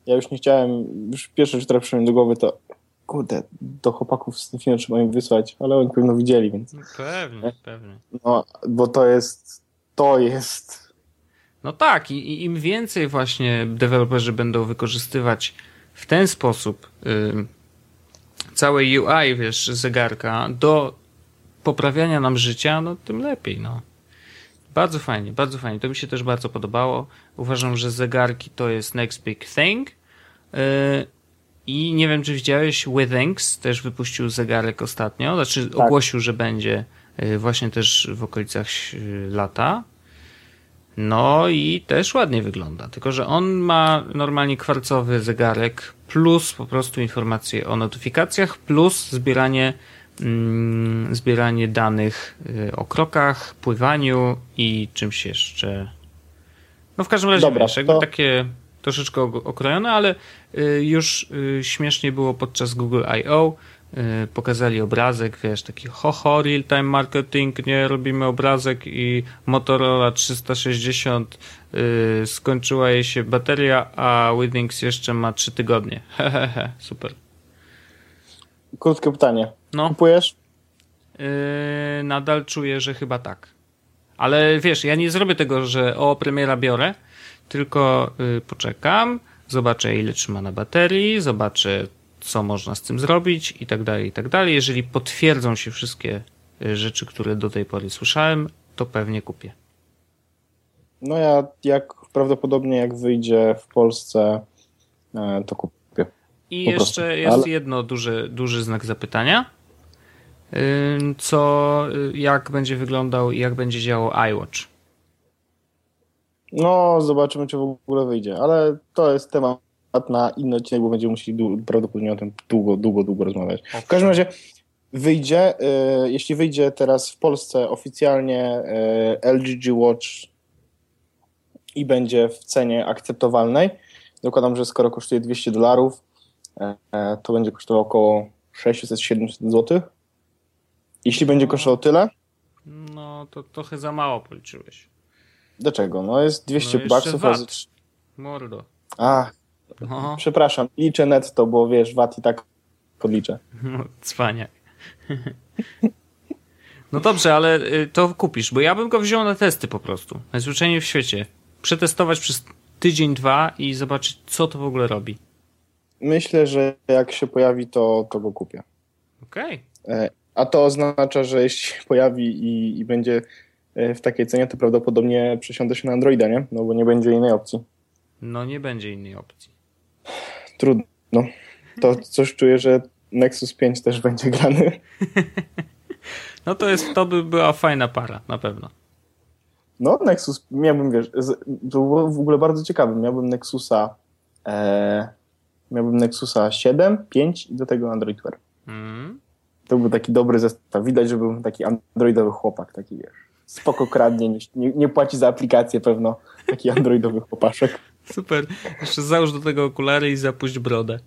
Speaker 1: ja już nie chciałem, już pierwsze, co przyszło mi do głowy, to kurde, do chłopaków z Snifina trzeba im wysłać, ale oni pewno widzieli, więc
Speaker 2: No, pewnie, pewnie.
Speaker 1: no, bo to jest, to jest
Speaker 2: No tak, i, i im więcej właśnie deweloperzy będą wykorzystywać w ten sposób ym, całej UI, wiesz, zegarka do poprawiania nam życia, no tym lepiej, no. Bardzo fajnie, bardzo fajnie. To mi się też bardzo podobało. Uważam, że zegarki to jest next big thing. Yy, I nie wiem, czy widziałeś, Withings też wypuścił zegarek ostatnio. Znaczy
Speaker 1: Tak.
Speaker 2: ogłosił, że będzie yy, właśnie też w okolicach yy, lata. No i też ładnie wygląda. Tylko, że on ma normalnie kwarcowy zegarek, plus po prostu informacje o notyfikacjach, plus zbieranie, mm, zbieranie danych y, o krokach, pływaniu i czymś jeszcze. No w każdym razie
Speaker 1: Dobra,
Speaker 2: wiesz, jakby
Speaker 1: to-
Speaker 2: takie troszeczkę okrojone, ale y, już y, śmiesznie było podczas Google I.O. y, Pokazali obrazek, wiesz, taki ho ho, real time marketing, nie robimy obrazek i Motorola 360 y, skończyła jej się bateria, a Withings jeszcze ma 3 tygodnie. Hehehe, super.
Speaker 1: krótkie pytanie.
Speaker 2: No,
Speaker 1: Kupujesz?
Speaker 2: Yy, nadal czuję, że chyba tak. Ale wiesz, ja nie zrobię tego, że o premiera biorę, tylko yy, poczekam, zobaczę ile trzyma na baterii, zobaczę co można z tym zrobić i tak dalej, i tak dalej. Jeżeli potwierdzą się wszystkie y, rzeczy, które do tej pory słyszałem, to pewnie kupię.
Speaker 1: No ja jak prawdopodobnie jak wyjdzie w Polsce, e, to kupię.
Speaker 2: I
Speaker 1: Po
Speaker 2: jeszcze
Speaker 1: prostu,
Speaker 2: jest
Speaker 1: ale-
Speaker 2: jedno duży, duży znak zapytania. Co, y, jak będzie wyglądał i jak będzie działał iWatch.
Speaker 1: No, zobaczymy, czy w ogóle wyjdzie, ale to jest temat na inny odcinek, bo będziemy musieli prawdopodobnie o tym długo, długo, długo rozmawiać. W każdym razie wyjdzie, e, jeśli wyjdzie teraz w Polsce oficjalnie e, LG Watch i będzie w cenie akceptowalnej, dokładam, że skoro kosztuje 200 dolarów, e, to będzie kosztowało około 600-700 zł. Jeśli będzie kosztowało tyle,
Speaker 2: No, to trochę za mało policzyłeś.
Speaker 1: dlaczego? No jest 200
Speaker 2: No
Speaker 1: baksów razy 3.
Speaker 2: Mordo.
Speaker 1: Ach,
Speaker 2: No,
Speaker 1: Przepraszam, liczę netto, bo wiesz, VAT i tak podliczę.
Speaker 2: no cwaniak. No dobrze, ale y, to kupisz, bo ja bym go wziął na testy po prostu. Najzwyczajniej w świecie. Przetestować przez tydzień, dwa i zobaczyć, co to w ogóle robi.
Speaker 1: Myślę, że jak się pojawi, to, to go kupię.
Speaker 2: Okej.
Speaker 1: E, A to oznacza, że jeśli się pojawi i, i będzie e, w takiej cenie, to prawdopodobnie przesiądę się na Androida, nie? No bo nie będzie innej opcji.
Speaker 2: No nie będzie innej opcji.
Speaker 1: Trudno. To coś czuję, że Nexus 5 też będzie grany.
Speaker 2: No to jest, to by była fajna para, na pewno.
Speaker 1: No, Nexus, miałbym, wiesz, to było w ogóle bardzo ciekawe. Miałbym Nexusa e, miałbym Nexusa 7, 5 i do tego Android Wear.
Speaker 2: Mm.
Speaker 1: To był taki dobry zestaw. Widać, że był taki androidowy chłopak, taki wiesz. Spoko kradnie, nie, nie, nie płaci za aplikację pewno. Taki androidowy chłopaszek.
Speaker 2: Super. Jeszcze załóż do tego okulary i zapuść brodę.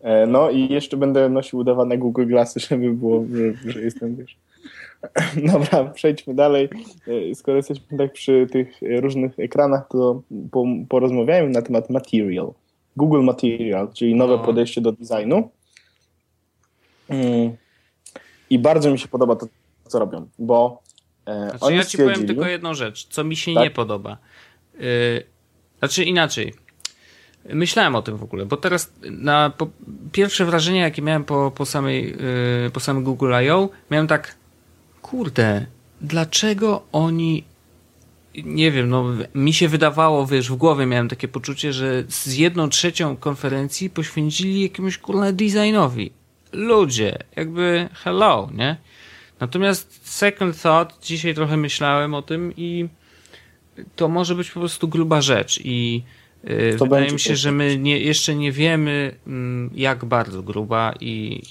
Speaker 1: E, no i jeszcze będę nosił udawane Google Glassy, żeby było, że, że jestem, wiesz. Dobra, przejdźmy dalej. E, Skoro jesteśmy tak przy tych różnych ekranach, to po, porozmawiajmy na temat Material. Google Material, czyli nowe
Speaker 2: No.
Speaker 1: podejście do designu. Mm. I bardzo mi się podoba to, co robią, bo
Speaker 2: E, znaczy, ja ci powiem tylko jedną rzecz, co mi się tak? nie podoba. Znaczy inaczej. Myślałem o tym w ogóle, bo teraz na po, pierwsze wrażenie, jakie miałem po, po, samej, yy, po samym Google I.O., miałem tak, kurde, dlaczego oni nie wiem, no mi się wydawało, wiesz, w głowie miałem takie poczucie, że z jedną trzecią konferencji poświęcili jakiemuś kurna designowi. Ludzie, jakby hello, nie? Natomiast second thought, dzisiaj trochę myślałem o tym i to może być po prostu gruba rzecz i yy, wydaje mi się, że my nie, jeszcze nie wiemy mm, jak bardzo gruba i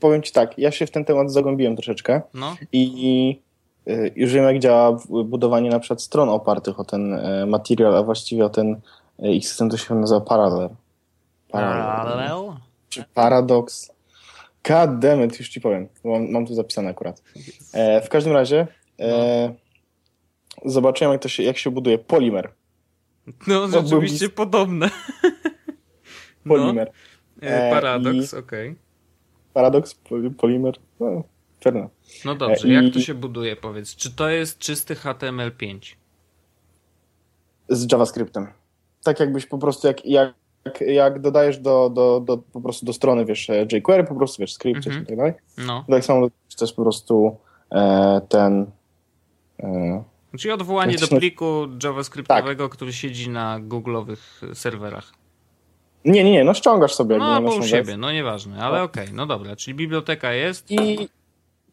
Speaker 1: powiem ci tak, ja się w ten temat zagłębiłem troszeczkę no. i Y, już wiem, jak działa budowanie na przykład stron opartych o ten e, material, a właściwie o ten e, ich system, to się nazywa Parallel.
Speaker 2: Parallel?
Speaker 1: Czy Paradox? God damn it, już ci powiem. Mam, mam tu zapisane akurat. E, w każdym razie e, no. Zobaczyłem, jak, to się, jak się buduje polimer.
Speaker 2: No, rzeczywiście był... podobne.
Speaker 1: Polimer.
Speaker 2: No. E, paradox, okej. Okay.
Speaker 1: Paradox, polimer. No,
Speaker 2: no dobrze, I... jak to się buduje, powiedz? Czy to jest czysty HTML5?
Speaker 1: Z JavaScriptem. Tak jakbyś po prostu, jak, jak, jak dodajesz do, do, do, po prostu do strony, wiesz, jQuery, po prostu, wiesz, skrypt mhm. i tak dalej. No. Tak samo jest po prostu e, ten...
Speaker 2: E, Czyli odwołanie do pliku JavaScriptowego, tak. który siedzi na googlowych serwerach.
Speaker 1: Nie, nie, nie, no ściągasz sobie.
Speaker 2: No, albo u siebie, no nieważne, ale okej, okay, no dobra, czyli biblioteka jest.
Speaker 1: I,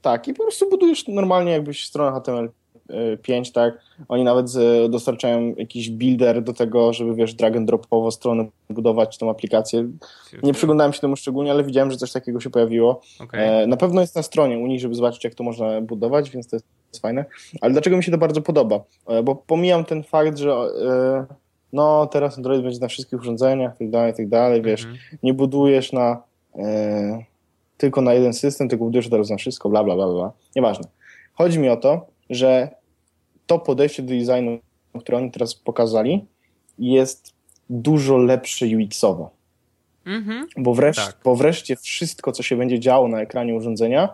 Speaker 1: tak, i po prostu budujesz normalnie jakbyś stronę HTML5, tak? Oni nawet dostarczają jakiś builder do tego, żeby wiesz, drag and dropowo stronę budować, tą aplikację. Nie przyglądałem się temu szczególnie, ale widziałem, że coś takiego się pojawiło. Okay. E, na pewno jest na stronie u nich, żeby zobaczyć, jak to można budować, więc to jest fajne. Ale dlaczego mi się to bardzo podoba? E, bo pomijam ten fakt, że e, no teraz Android będzie na wszystkich urządzeniach, tak dalej, tak dalej, wiesz, mm -hmm. nie budujesz na tylko na jeden system, tylko budujesz teraz na wszystko, bla, bla, bla, bla. Nieważne. Chodzi mi o to, że to podejście do designu, które oni teraz pokazali, jest dużo lepsze UX-owo. Mhm. Bo, tak. bo wreszcie wszystko, co się będzie działo na ekranie urządzenia,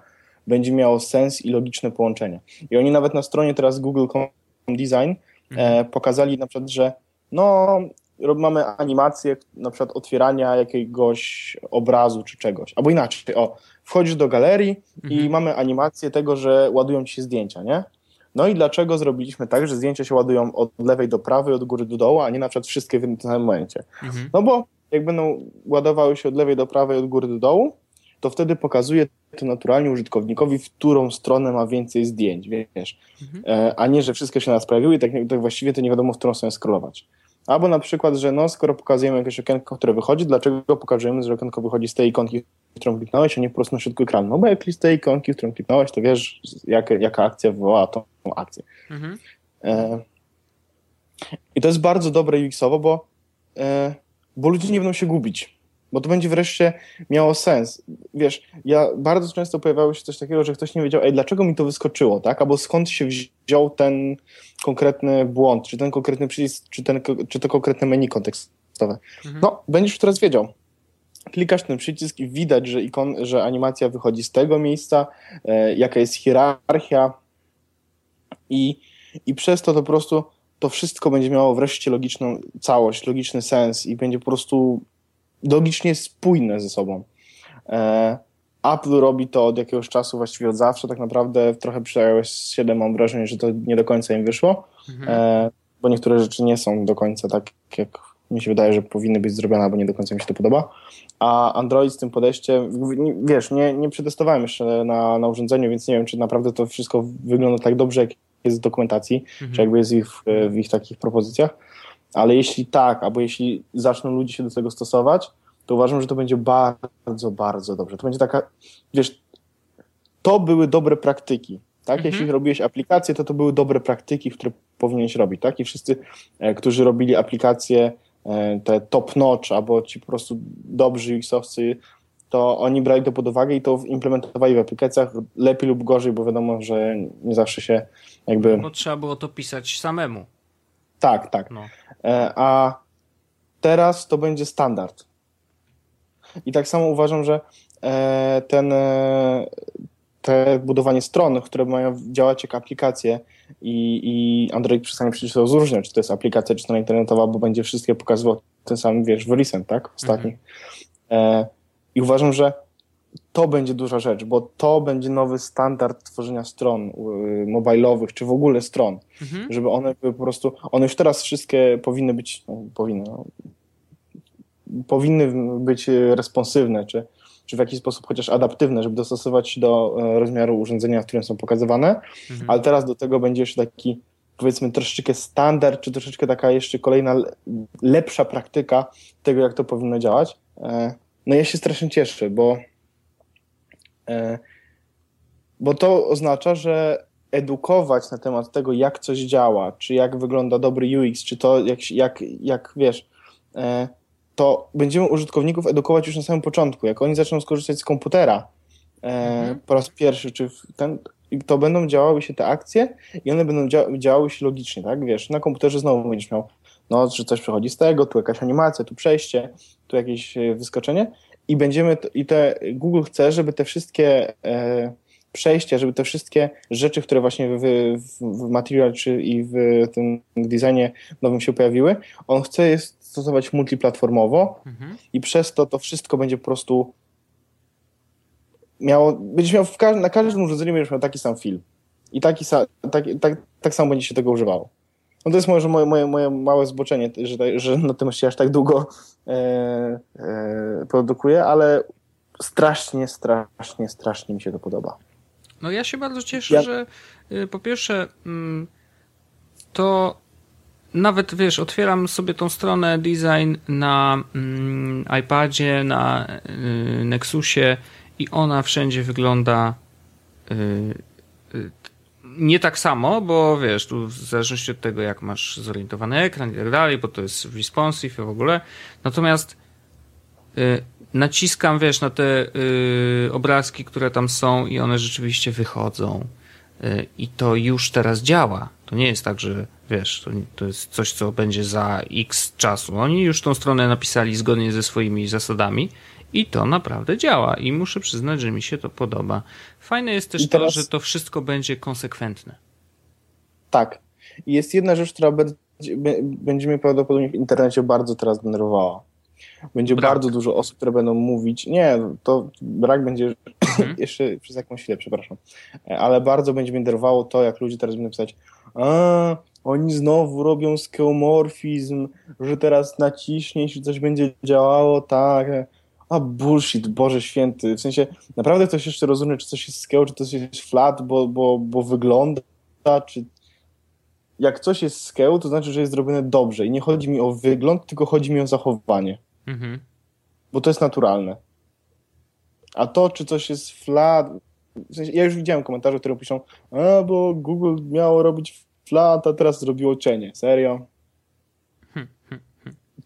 Speaker 1: będzie miało sens i logiczne połączenie. I oni nawet na stronie teraz Google.com Design mhm. e, pokazali na przykład, że no, mamy animację na przykład otwierania jakiegoś obrazu czy czegoś. Albo inaczej, o, wchodzisz do galerii mhm. i mamy animację tego, że ładują ci się zdjęcia, nie? No i dlaczego zrobiliśmy tak, że zdjęcia się ładują od lewej do prawej, od góry do dołu, a nie na przykład wszystkie w tym samym momencie? Mhm. No bo jak będą ładowały się od lewej do prawej, od góry do dołu, to wtedy pokazuje to naturalnie użytkownikowi, w którą stronę ma więcej zdjęć, wiesz. Mhm. E, a nie, że wszystkie się nas pojawiły i tak, tak właściwie to nie wiadomo, w którą stronę scrollować. Albo na przykład, że no, skoro pokazujemy jakieś okienko, które wychodzi, dlaczego pokażemy, że okienko wychodzi z tej ikonki, którą kliknąłeś, a nie po prostu na środku ekranu? No bo jak z tej ikonki, którą kliknąłeś, to wiesz, jak, jaka akcja wywołała tą akcję. Mhm. E, I to jest bardzo dobre UX-owo, bo, e, bo ludzie nie będą się gubić bo to będzie wreszcie miało sens. Wiesz, ja bardzo często pojawiało się coś takiego, że ktoś nie wiedział, ej, dlaczego mi to wyskoczyło, tak? Albo skąd się wziął ten konkretny błąd, czy ten konkretny przycisk, czy, ten, czy to konkretne menu kontekstowe. Mhm. No, będziesz już teraz wiedział. Klikasz ten przycisk i widać, że, ikon, że animacja wychodzi z tego miejsca, e, jaka jest hierarchia i, i przez to to po prostu to wszystko będzie miało wreszcie logiczną całość, logiczny sens i będzie po prostu logicznie spójne ze sobą. E, Apple robi to od jakiegoś czasu, właściwie od zawsze, tak naprawdę trochę przy iOS 7 mam wrażenie, że to nie do końca im wyszło, mhm. e, bo niektóre rzeczy nie są do końca tak, jak mi się wydaje, że powinny być zrobione, bo nie do końca mi się to podoba. A Android z tym podejściem, wiesz, nie, nie przetestowałem jeszcze na, na urządzeniu, więc nie wiem, czy naprawdę to wszystko wygląda tak dobrze, jak jest w dokumentacji, mhm. czy jakby jest ich w ich takich propozycjach. Ale jeśli tak, albo jeśli zaczną ludzie się do tego stosować, to uważam, że to będzie bardzo, bardzo dobrze. To będzie taka, wiesz, to były dobre praktyki, tak? Mhm. Jeśli robiłeś aplikacje, to to były dobre praktyki, które powinieneś robić, tak? I wszyscy, e, którzy robili aplikacje e, te top notch, albo ci po prostu dobrzy UX-owcy, to oni brali to pod uwagę i to implementowali w aplikacjach lepiej lub gorzej, bo wiadomo, że nie zawsze się jakby...
Speaker 2: No trzeba było to pisać samemu.
Speaker 1: Tak, tak. No. E, a teraz to będzie standard. I tak samo uważam, że e, ten, e, te budowanie stron, które mają działać jak aplikacje i, i Android przestanie przecież to rozróżniać, czy to jest aplikacja, czy strona internetowa, bo będzie wszystkie pokazywał ten sam, wiesz, w recent, tak? Ostatni. Mhm. I uważam, że to będzie duża rzecz, bo to będzie nowy standard tworzenia stron y, mobilowych, czy w ogóle stron, mhm. żeby one były po prostu, one już teraz wszystkie powinny być, no, powinny, no, powinny być responsywne, czy, czy w jakiś sposób chociaż adaptywne, żeby dostosować się do e, rozmiaru urządzenia, w którym są pokazywane, mhm. ale teraz do tego będzie jeszcze taki powiedzmy troszeczkę standard, czy troszeczkę taka jeszcze kolejna lepsza praktyka tego, jak to powinno działać. E, no ja się strasznie cieszę, bo bo to oznacza, że edukować na temat tego, jak coś działa, czy jak wygląda dobry UX, czy to jak, jak, jak wiesz, e, to będziemy użytkowników edukować już na samym początku. Jak oni zaczną skorzystać z komputera e, mhm. po raz pierwszy, czy ten, to będą działały się te akcje i one będą działały się logicznie, tak? Wiesz, na komputerze znowu będziesz miał, no, że coś przechodzi z tego, tu jakaś animacja, tu przejście, tu jakieś wyskoczenie i będziemy, i te, Google chce, żeby te wszystkie e, przejścia, żeby te wszystkie rzeczy, które właśnie w, w, w Material czy i w tym designie nowym się pojawiły, on chce je stosować multiplatformowo mhm. i przez to to wszystko będzie po prostu miało, będziesz miał ka na każdym urządzeniu będziesz miał taki sam film i taki sa, tak, tak, tak samo będzie się tego używało. No to jest może moje, moje, moje małe zboczenie, że, że na tym się aż tak długo e, e, produkuję, ale strasznie, strasznie, strasznie mi się to podoba.
Speaker 2: No ja się bardzo cieszę, ja... że y, po pierwsze mm, to nawet wiesz, otwieram sobie tą stronę design na mm, iPadzie, na y, Nexusie i ona wszędzie wygląda y, nie tak samo, bo wiesz, tu w zależności od tego, jak masz zorientowany ekran i tak dalej, bo to jest responsive w ogóle. Natomiast y, naciskam, wiesz, na te y, obrazki, które tam są i one rzeczywiście wychodzą. Y, I to już teraz działa. To nie jest tak, że wiesz, to, to jest coś, co będzie za x czasu. Oni już tą stronę napisali zgodnie ze swoimi zasadami i to naprawdę działa i muszę przyznać, że mi się to podoba. Fajne jest też teraz... to, że to wszystko będzie konsekwentne.
Speaker 1: Tak. I jest jedna rzecz, która będzie mnie prawdopodobnie w internecie bardzo teraz denerwowała. Będzie brak. bardzo dużo osób, które będą mówić, nie, to brak będzie mhm. jeszcze przez jakąś chwilę, przepraszam, ale bardzo będzie mnie denerwowało to, jak ludzie teraz będą pisać, a, oni znowu robią skeomorfizm, że teraz naciśniesz i coś będzie działało, tak, a bullshit, Boże Święty. W sensie, naprawdę ktoś jeszcze rozumie, czy coś jest scale, czy coś jest flat, bo, bo, bo wygląda, czy... Jak coś jest scale, to znaczy, że jest zrobione dobrze. I nie chodzi mi o wygląd, tylko chodzi mi o zachowanie. Mhm. Bo to jest naturalne. A to, czy coś jest flat... W sensie, ja już widziałem komentarze, które piszą, a bo Google miało robić flat, a teraz zrobiło cienie. Serio?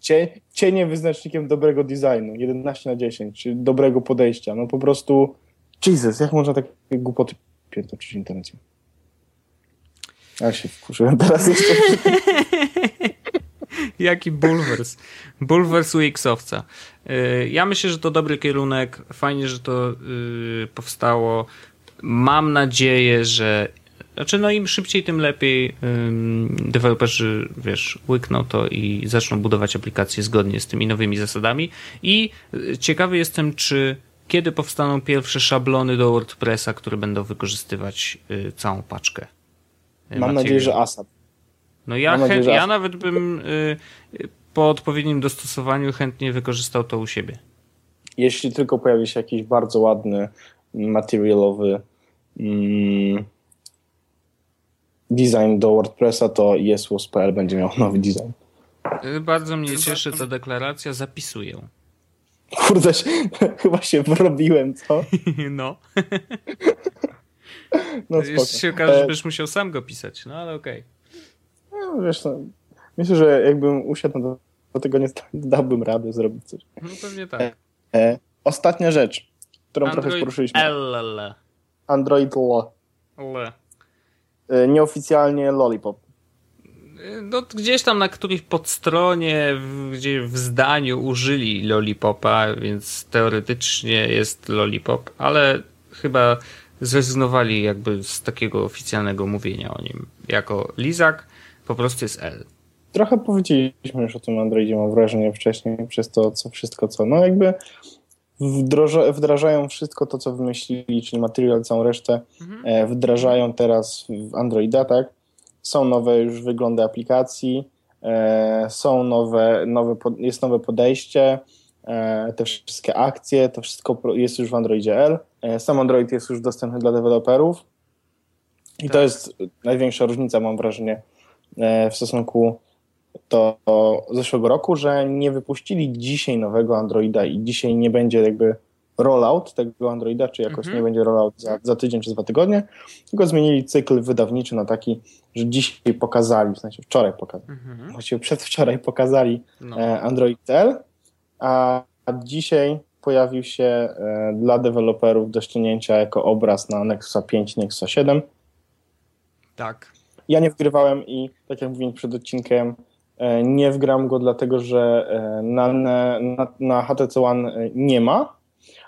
Speaker 1: Cie, cienie wyznacznikiem dobrego designu, 11 na 10, czy dobrego podejścia. No po prostu, Jesus, jak można takie głupoty pierdolić w internecie? Ja się wkurzyłem teraz jeszcze.
Speaker 2: Jaki bulwers. Bulwers UX-owca. Y, ja myślę, że to dobry kierunek. Fajnie, że to y, powstało. Mam nadzieję, że znaczy, no im szybciej, tym lepiej deweloperzy, wiesz, łykną to i zaczną budować aplikacje zgodnie z tymi nowymi zasadami. I y, ciekawy jestem, czy kiedy powstaną pierwsze szablony do WordPressa, które będą wykorzystywać y, całą paczkę.
Speaker 1: Y, Mam nadzieję, że ASAP.
Speaker 2: No ja, nadzieję, ja nawet bym po odpowiednim dostosowaniu chętnie wykorzystał to u siebie.
Speaker 1: Jeśli tylko pojawi się jakiś bardzo ładny, materialowy mm, design do WordPressa, to jesłos.pl będzie miał nowy design.
Speaker 2: Y, bardzo mnie cieszy ta deklaracja, zapisuję.
Speaker 1: Kurde, chyba się wrobiłem, co?
Speaker 2: No. no Jeszcze się okaże, że e, będziesz musiał sam go pisać, no ale okej.
Speaker 1: Okay. No, wiesz, no, myślę, że jakbym usiadł, do, do tego nie dałbym rady zrobić coś.
Speaker 2: No pewnie tak. E,
Speaker 1: e, ostatnia rzecz, którą Android trochę poruszyliśmy.
Speaker 2: L.
Speaker 1: Android L.
Speaker 2: L.
Speaker 1: E, nieoficjalnie Lollipop.
Speaker 2: No, gdzieś tam na którejś podstronie, gdzie w zdaniu użyli Lollipopa, więc teoretycznie jest Lollipop, ale chyba zrezygnowali jakby z takiego oficjalnego mówienia o nim. Jako Lizak po prostu jest L.
Speaker 1: Trochę powiedzieliśmy już o tym Androidzie, mam wrażenie, wcześniej, przez to co, wszystko co, no jakby wdroża, wdrażają wszystko to, co wymyślili, czyli materiał, całą resztę, mhm. E, wdrażają teraz w Androida, tak? Są nowe już wyglądy aplikacji, e, są nowe, nowe, jest nowe podejście, e, te wszystkie akcje, to wszystko jest już w Androidzie L. Sam Android jest już dostępny dla deweloperów i tak. to jest największa różnica, mam wrażenie, w stosunku do zeszłego roku, że nie wypuścili dzisiaj nowego Androida i dzisiaj nie będzie jakby rollout tego Androida, czy jakoś mhm. nie będzie rollout za, za, tydzień czy dwa tygodnie, tylko zmienili cykl wydawniczy na taki, że dzisiaj pokazali, w sensie wczoraj pokazali, mhm. właściwie przedwczoraj pokazali no. E, Android L, a, dzisiaj pojawił się e, dla deweloperów do ściągnięcia jako obraz na Nexusa 5 Nexusa 7.
Speaker 2: Tak.
Speaker 1: Ja nie wgrywałem i tak jak mówiłem przed odcinkiem, nie wgram go dlatego, że na, na, na HTC One nie ma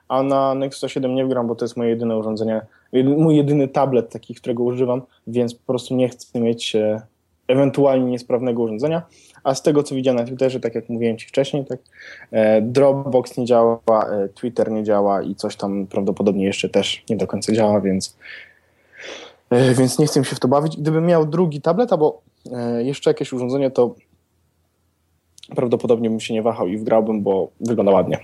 Speaker 1: a na Nexusa 7 nie wgram, bo to jest moje jedyne urządzenie, mój jedyny tablet taki, którego używam, więc po prostu nie chcę mieć e, ewentualnie niesprawnego urządzenia. A z tego, co widziałem na Twitterze, tak jak mówiłem Ci wcześniej, tak, e, Dropbox nie działa, e, Twitter nie działa i coś tam prawdopodobnie jeszcze też nie do końca działa, więc, więc nie chcę się w to bawić. Gdybym miał drugi tablet albo jeszcze jakieś urządzenie, to prawdopodobnie bym się nie wahał i wgrałbym, bo wygląda ładnie.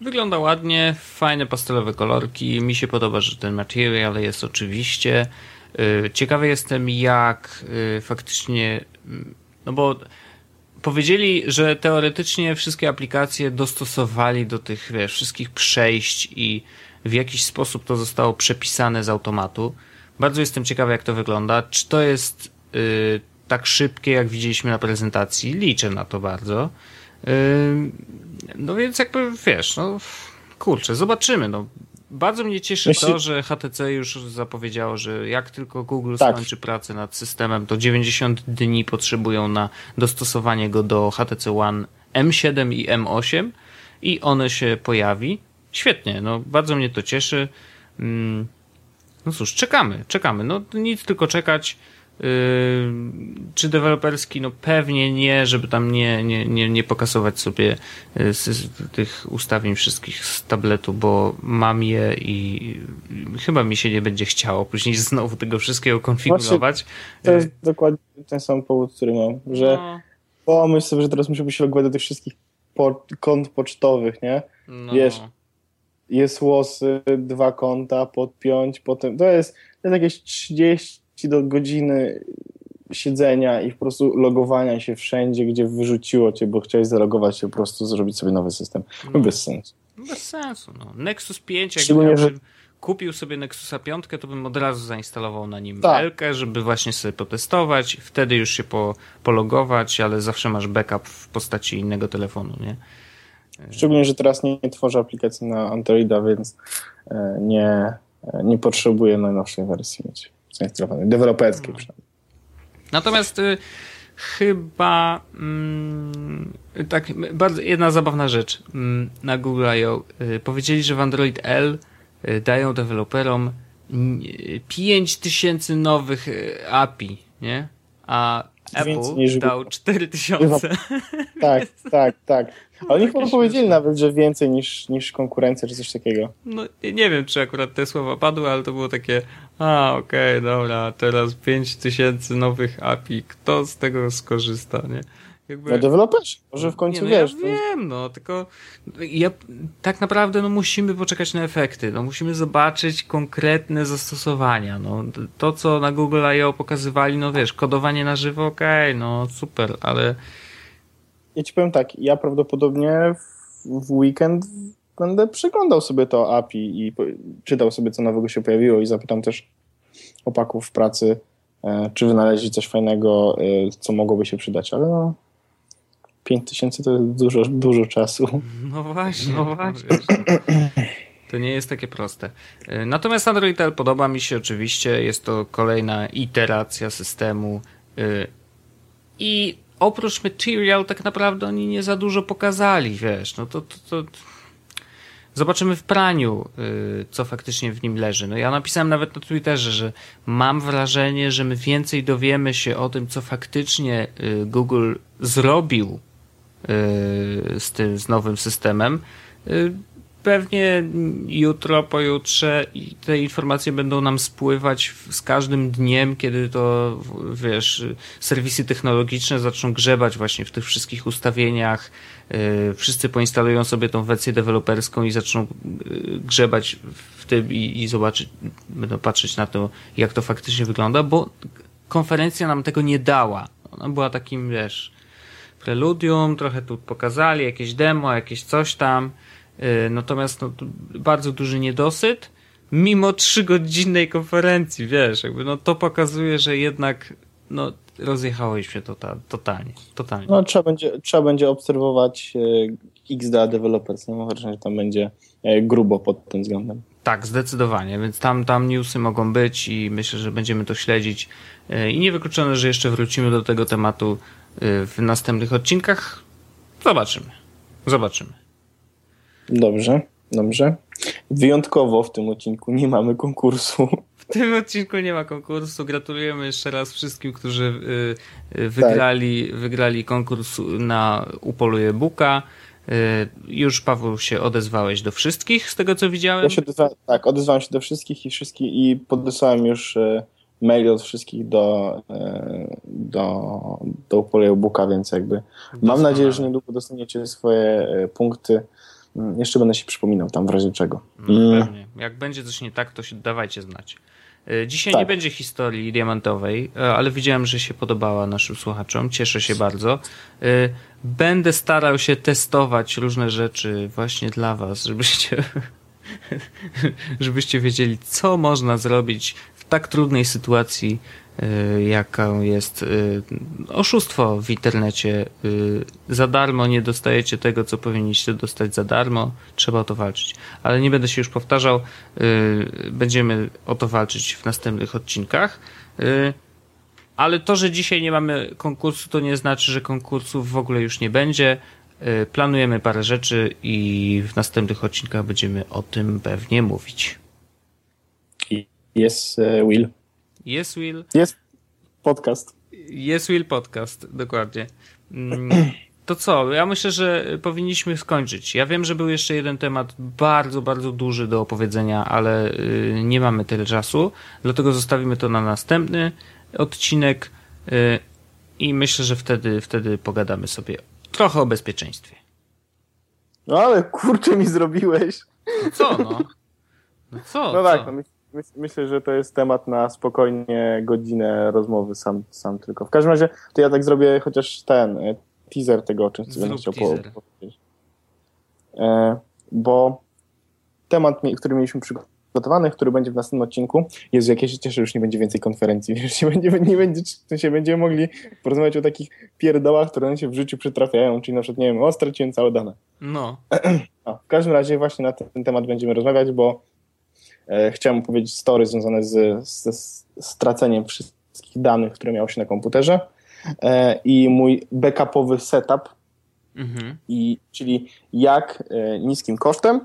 Speaker 2: Wygląda ładnie, fajne pastelowe kolorki. Mi się podoba, że ten materiał jest oczywiście. Y, ciekawy jestem, jak y, faktycznie. Mm, no bo powiedzieli, że teoretycznie wszystkie aplikacje dostosowali do tych wiesz, wszystkich przejść i w jakiś sposób to zostało przepisane z automatu. Bardzo jestem ciekawy, jak to wygląda. Czy to jest yy, tak szybkie, jak widzieliśmy na prezentacji? Liczę na to bardzo. No więc jakby wiesz, no kurczę, zobaczymy. No. Bardzo mnie cieszy Myśli... to, że HTC już zapowiedziało, że jak tylko Google tak. skończy pracę nad systemem, to 90 dni potrzebują na dostosowanie go do HTC One M7 i M8 i one się pojawi. Świetnie, no bardzo mnie to cieszy. No cóż, czekamy, czekamy. No nic tylko czekać. Czy deweloperski? No pewnie nie, żeby tam nie, nie, nie, nie pokasować sobie z tych ustawień wszystkich z tabletu, bo mam je i chyba mi się nie będzie chciało później znowu tego wszystkiego konfigurować.
Speaker 1: Właśnie, to jest yy. dokładnie ten sam powód, który mam, że no. pomyśl sobie, że teraz muszę się logować do tych wszystkich kont pocztowych, nie? No. Wiesz, jest łosy, dwa konta, podpiąć, potem to jest, to jest jakieś 30 do godziny siedzenia i po prostu logowania się wszędzie, gdzie wyrzuciło cię, bo chciałeś zalogować się, po prostu zrobić sobie nowy system. No, bez sensu.
Speaker 2: Bez sensu. No. Nexus 5, jak Szczególnie, że... kupił sobie Nexusa 5, to bym od razu zainstalował na nim tak. Żeby właśnie sobie potestować, wtedy już się po, pologować, ale zawsze masz backup w postaci innego telefonu, nie?
Speaker 1: Szczególnie, że teraz nie, nie tworzę aplikacji na Androida, więc e, nie, e, nie potrzebuję najnowszej wersji mieć zainstalowanej, deweloperskiej przynajmniej.
Speaker 2: Natomiast y, chyba mm, tak, bardzo jedna zabawna rzecz mm, na Google I.O. Y, powiedzieli, że w Android L y, dają deweloperom 5000 nowych y, API, nie? A Apple dał 4000.
Speaker 1: Tak, tak, tak. Ale oni chyba powiedzieli nawet, że więcej niż, niż konkurencja, czy coś takiego.
Speaker 2: No nie wiem, czy akurat te słowa padły, ale to było takie, a okej, okay, dobra, teraz 5000 nowych API, kto z tego skorzysta, nie?
Speaker 1: Jakby... No deweloperzy, może w końcu
Speaker 2: nie,
Speaker 1: no, wiesz.
Speaker 2: Ja wiem, no tylko ja, tak naprawdę no, musimy poczekać na efekty, no, musimy zobaczyć konkretne zastosowania. No, to, co na Google I.O. pokazywali, no wiesz, kodowanie na żywo, okej, okay, no super, ale...
Speaker 1: Ja ci powiem tak, ja prawdopodobnie w, w weekend będę przeglądał sobie to API i czytał sobie, co nowego się pojawiło i zapytam też opaków w pracy, e, czy wynaleźli coś fajnego, e, co mogłoby się przydać, ale no 5 tysięcy to jest dużo, dużo czasu.
Speaker 2: No właśnie, no właśnie. To nie jest takie proste. E, natomiast Android L podoba mi się oczywiście. Jest to kolejna iteracja systemu. E, I oprócz Material tak naprawdę oni nie za dużo pokazali, wiesz. No to, to, to zobaczymy w praniu, y, co faktycznie w nim leży. No ja napisałem nawet na Twitterze, że mam wrażenie, że my więcej dowiemy się o tym, co faktycznie y, Google zrobił z tym z nowym systemem pewnie jutro, pojutrze te informacje będą nam spływać z każdym dniem, kiedy to, wiesz, serwisy technologiczne zaczną grzebać właśnie w tych wszystkich ustawieniach. Y, wszyscy poinstalują sobie tą wersję deweloperską i zaczną y, grzebać w tym i, i zobaczyć, będą patrzeć na to, jak to faktycznie wygląda, bo konferencja nam tego nie dała. Ona była takim, wiesz, preludium, trochę tu pokazali, jakieś demo, jakieś coś tam, E, natomiast no, bardzo duży niedosyt, mimo trzygodzinnej konferencji, wiesz, jakby no to pokazuje, że jednak no, rozjechałeś to totalnie, totalnie.
Speaker 1: No trzeba będzie, trzeba będzie obserwować e, XDA Developers, no mam że tam będzie e, grubo pod tym względem.
Speaker 2: Tak, zdecydowanie, więc tam, tam newsy mogą być i myślę, że będziemy to śledzić i niewykluczone, że jeszcze wrócimy do tego tematu w następnych odcinkach. Zobaczymy. Zobaczymy.
Speaker 1: Dobrze, dobrze. Wyjątkowo w tym odcinku nie mamy konkursu.
Speaker 2: W tym odcinku nie ma konkursu. Gratulujemy jeszcze raz wszystkim, którzy y, y, wygrali, tak. wygrali konkurs na Upoluje Buka. Y, już Paweł się odezwałeś do wszystkich, z tego co widziałem. Ja
Speaker 1: się odezwałem, tak, odezwałem się do wszystkich i wszystkich i podesłałem już mail od wszystkich do, do, do Upoluje Buka, więc jakby mam nadzieję, że niedługo dostaniecie swoje punkty Mm, jeszcze będę się przypominał tam w razie czego.
Speaker 2: No, mm. Pewnie. Jak będzie coś nie tak, to się dawajcie znać. E, dzisiaj tak. nie będzie historii diamentowej, e, ale widziałem, że się podobała naszym słuchaczom. Cieszę się bardzo. E, będę starał się testować różne rzeczy właśnie dla Was, żebyście, żebyście wiedzieli, co można zrobić tak trudnej sytuacji, Y, jaką jest y, oszustwo w internecie. Y, za darmo nie dostajecie tego, co powinniście dostać za darmo. Trzeba o to walczyć. Ale nie będę się już powtarzał. Będziemy o to walczyć w następnych odcinkach. Ale to, że dzisiaj nie mamy konkursu, to nie znaczy, że konkursów w ogóle już nie będzie. Planujemy parę rzeczy i w następnych odcinkach będziemy o tym pewnie mówić.
Speaker 1: Yes, Will.
Speaker 2: Yes Will.
Speaker 1: Jest podcast.
Speaker 2: Yes Will podcast, dokładnie. Mm, to co? Ja myślę, że powinniśmy skończyć. Ja wiem, że był jeszcze jeden temat bardzo, bardzo duży do opowiedzenia, ale y, nie mamy tyle czasu, dlatego zostawimy to na następny odcinek y, i myślę, że wtedy, wtedy pogadamy sobie trochę o bezpieczeństwie.
Speaker 1: No ale kurczę mi zrobiłeś.
Speaker 2: No co no? No co?
Speaker 1: No tak, co? Myślę, że to jest temat na spokojnie godzinę rozmowy sam, sam tylko. W każdym razie to ja tak zrobię chociaż ten e, teaser tego, o czym będę chciał powiedzieć. E, bo temat, który mieliśmy przygotowany, który będzie w następnym odcinku, jest jak ja się cieszę, że już nie będzie więcej konferencji, że nie będzie, nie będzie, to się będziemy mogli porozmawiać o takich pierdołach, które nam się w życiu przytrafiają, czyli na przykład, nie wiem, o, straciłem całe dane.
Speaker 2: No.
Speaker 1: A, w każdym razie właśnie na ten temat będziemy rozmawiać, bo chciałem opowiedzieć story związane z, ze straceniem wszystkich danych, które miało się na komputerze e, i mój backupowy setup, mhm. i, czyli jak e, niskim kosztem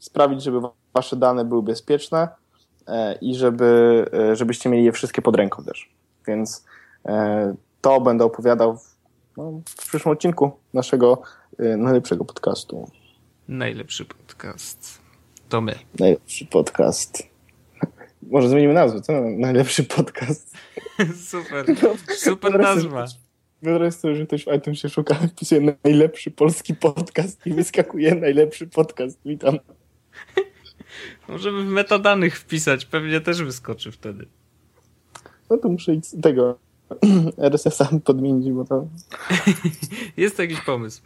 Speaker 1: sprawić, żeby wasze dane były bezpieczne i żeby, żebyście mieli je wszystkie pod ręką też. Więc to będę opowiadał w, no, w przyszłym odcinku naszego najlepszego podcastu.
Speaker 2: Najlepszy podcast. To my.
Speaker 1: Najlepszy podcast. Może zmienimy nazwę, co? Najlepszy podcast.
Speaker 2: Super. No, Super nazwa.
Speaker 1: Wyobraź sobie, że ktoś w iTunes się szuka, wpisuje najlepszy polski podcast i wyskakuje najlepszy podcast. Witam.
Speaker 2: Możemy w metadanych wpisać, pewnie też wyskoczy wtedy.
Speaker 1: No to muszę iść tego RSS-a podmienić, bo to...
Speaker 2: Jest jakiś pomysł.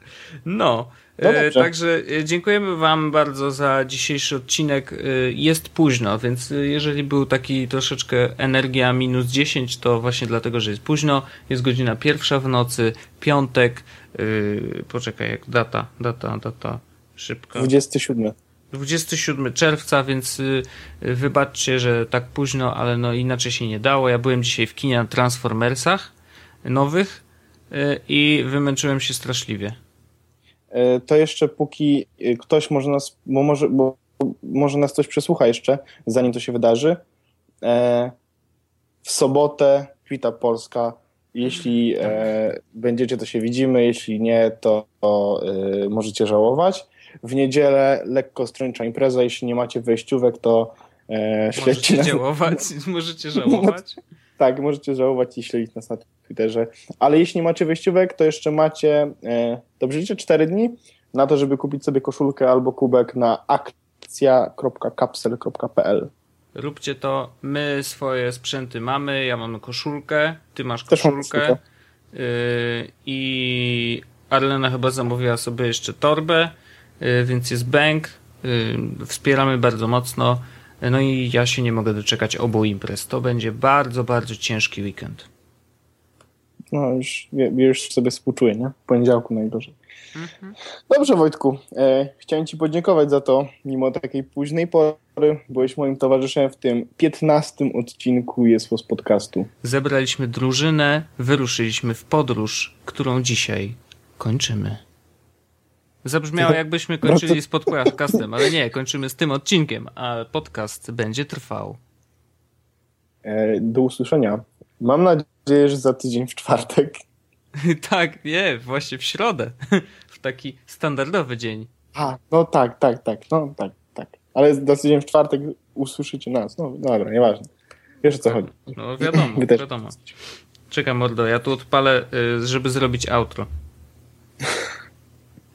Speaker 2: No, no e, także e, dziękujemy wam bardzo za dzisiejszy odcinek. E, jest późno, więc jeżeli był taki troszeczkę energia minus 10, to właśnie dlatego, że jest późno. Jest godzina pierwsza w nocy, piątek. Poczekaj, jak data, data, data, szybko.
Speaker 1: 27.
Speaker 2: 27 czerwca, więc y, wybaczcie, że tak późno, ale no inaczej się nie dało. Ja byłem dzisiaj w kinie na Transformersach nowych y, i wymęczyłem się straszliwie.
Speaker 1: e, to jeszcze póki ktoś może nas, bo może, bo może nas ktoś przesłucha jeszcze, zanim to się wydarzy, e, w sobotę Kwita Polska. Jeśli e, będziecie, to się widzimy, jeśli nie, to, możecie żałować. W niedzielę lekko stręcza impreza, jeśli nie macie wejściówek, to e, śledźcie
Speaker 2: możecie nas. Działować, możecie żałować.
Speaker 1: tak, możecie żałować i śledzić nas na Twitterze. Ale jeśli nie macie wejściówek, to jeszcze macie, e, dobrze liczę, 4 dni na to, żeby kupić sobie koszulkę albo kubek na akcja.kapsel.pl.
Speaker 2: Róbcie to. My swoje sprzęty mamy. Ja mam koszulkę, ty masz koszulkę. Yy, I Arlena chyba zamówiła sobie jeszcze torbę, więc jest bank. Yy, wspieramy bardzo mocno. No i ja się nie mogę doczekać obu imprez. To będzie bardzo, bardzo ciężki weekend.
Speaker 1: No już, już sobie współczuję, nie? W poniedziałku najgorzej. Mhm. Dobrze Wojtku, e, chciałem Ci podziękować za to, mimo takiej późnej pory. Byłeś moim towarzyszem w tym 15 odcinku Jest z podcastu.
Speaker 2: Zebraliśmy drużynę, wyruszyliśmy w podróż, którą dzisiaj kończymy. Zabrzmiało jakbyśmy kończyli z podcastem, ale nie, kończymy z tym odcinkiem, a podcast będzie trwał.
Speaker 1: E, do usłyszenia. Mam nadzieję, że za tydzień w czwartek.
Speaker 2: tak, nie, właśnie w środę. w taki standardowy dzień.
Speaker 1: A, no tak, tak, tak, no tak, tak. Ale za tydzień w czwartek usłyszycie nas. No dobra, nieważne. Wiesz o co chodzi.
Speaker 2: No wiadomo, wiadomo. Czekam, mordo, ja tu odpalę, y, żeby zrobić outro.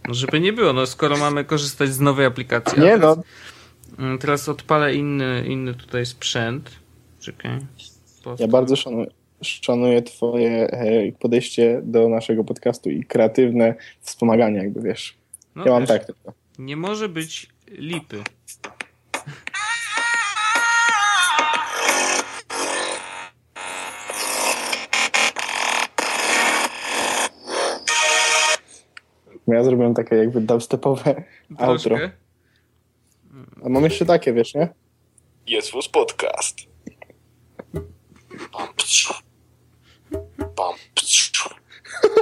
Speaker 2: No, żeby nie było, no skoro mamy korzystać z nowej aplikacji.
Speaker 1: Nie teraz, no.
Speaker 2: Mm, teraz odpalę inny, inny tutaj sprzęt. Czekaj.
Speaker 1: Ja bardzo szanuję, szanuję twoje e, podejście do naszego podcastu i kreatywne wspomaganie, jakby wiesz. No ja mam tak tylko.
Speaker 2: Nie może być lipy.
Speaker 1: Ja zrobiłem takie jakby dubstepowe outro. A mam jeszcze takie, wiesz, nie?
Speaker 3: Jest was podcast.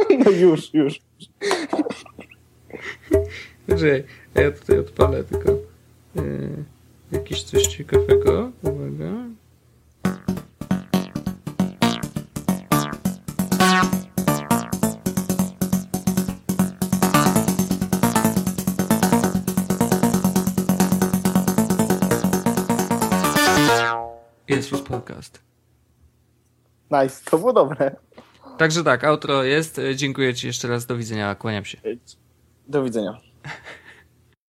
Speaker 1: No już, już.
Speaker 2: Dobrze, ja tutaj odpalę tylko yy, jakieś coś ciekawego. Uwaga. Jest podcast.
Speaker 1: Nice, to było dobre.
Speaker 2: Także tak, outro jest. Dziękuję Ci jeszcze raz. Do widzenia. Kłaniam się.
Speaker 1: Do widzenia.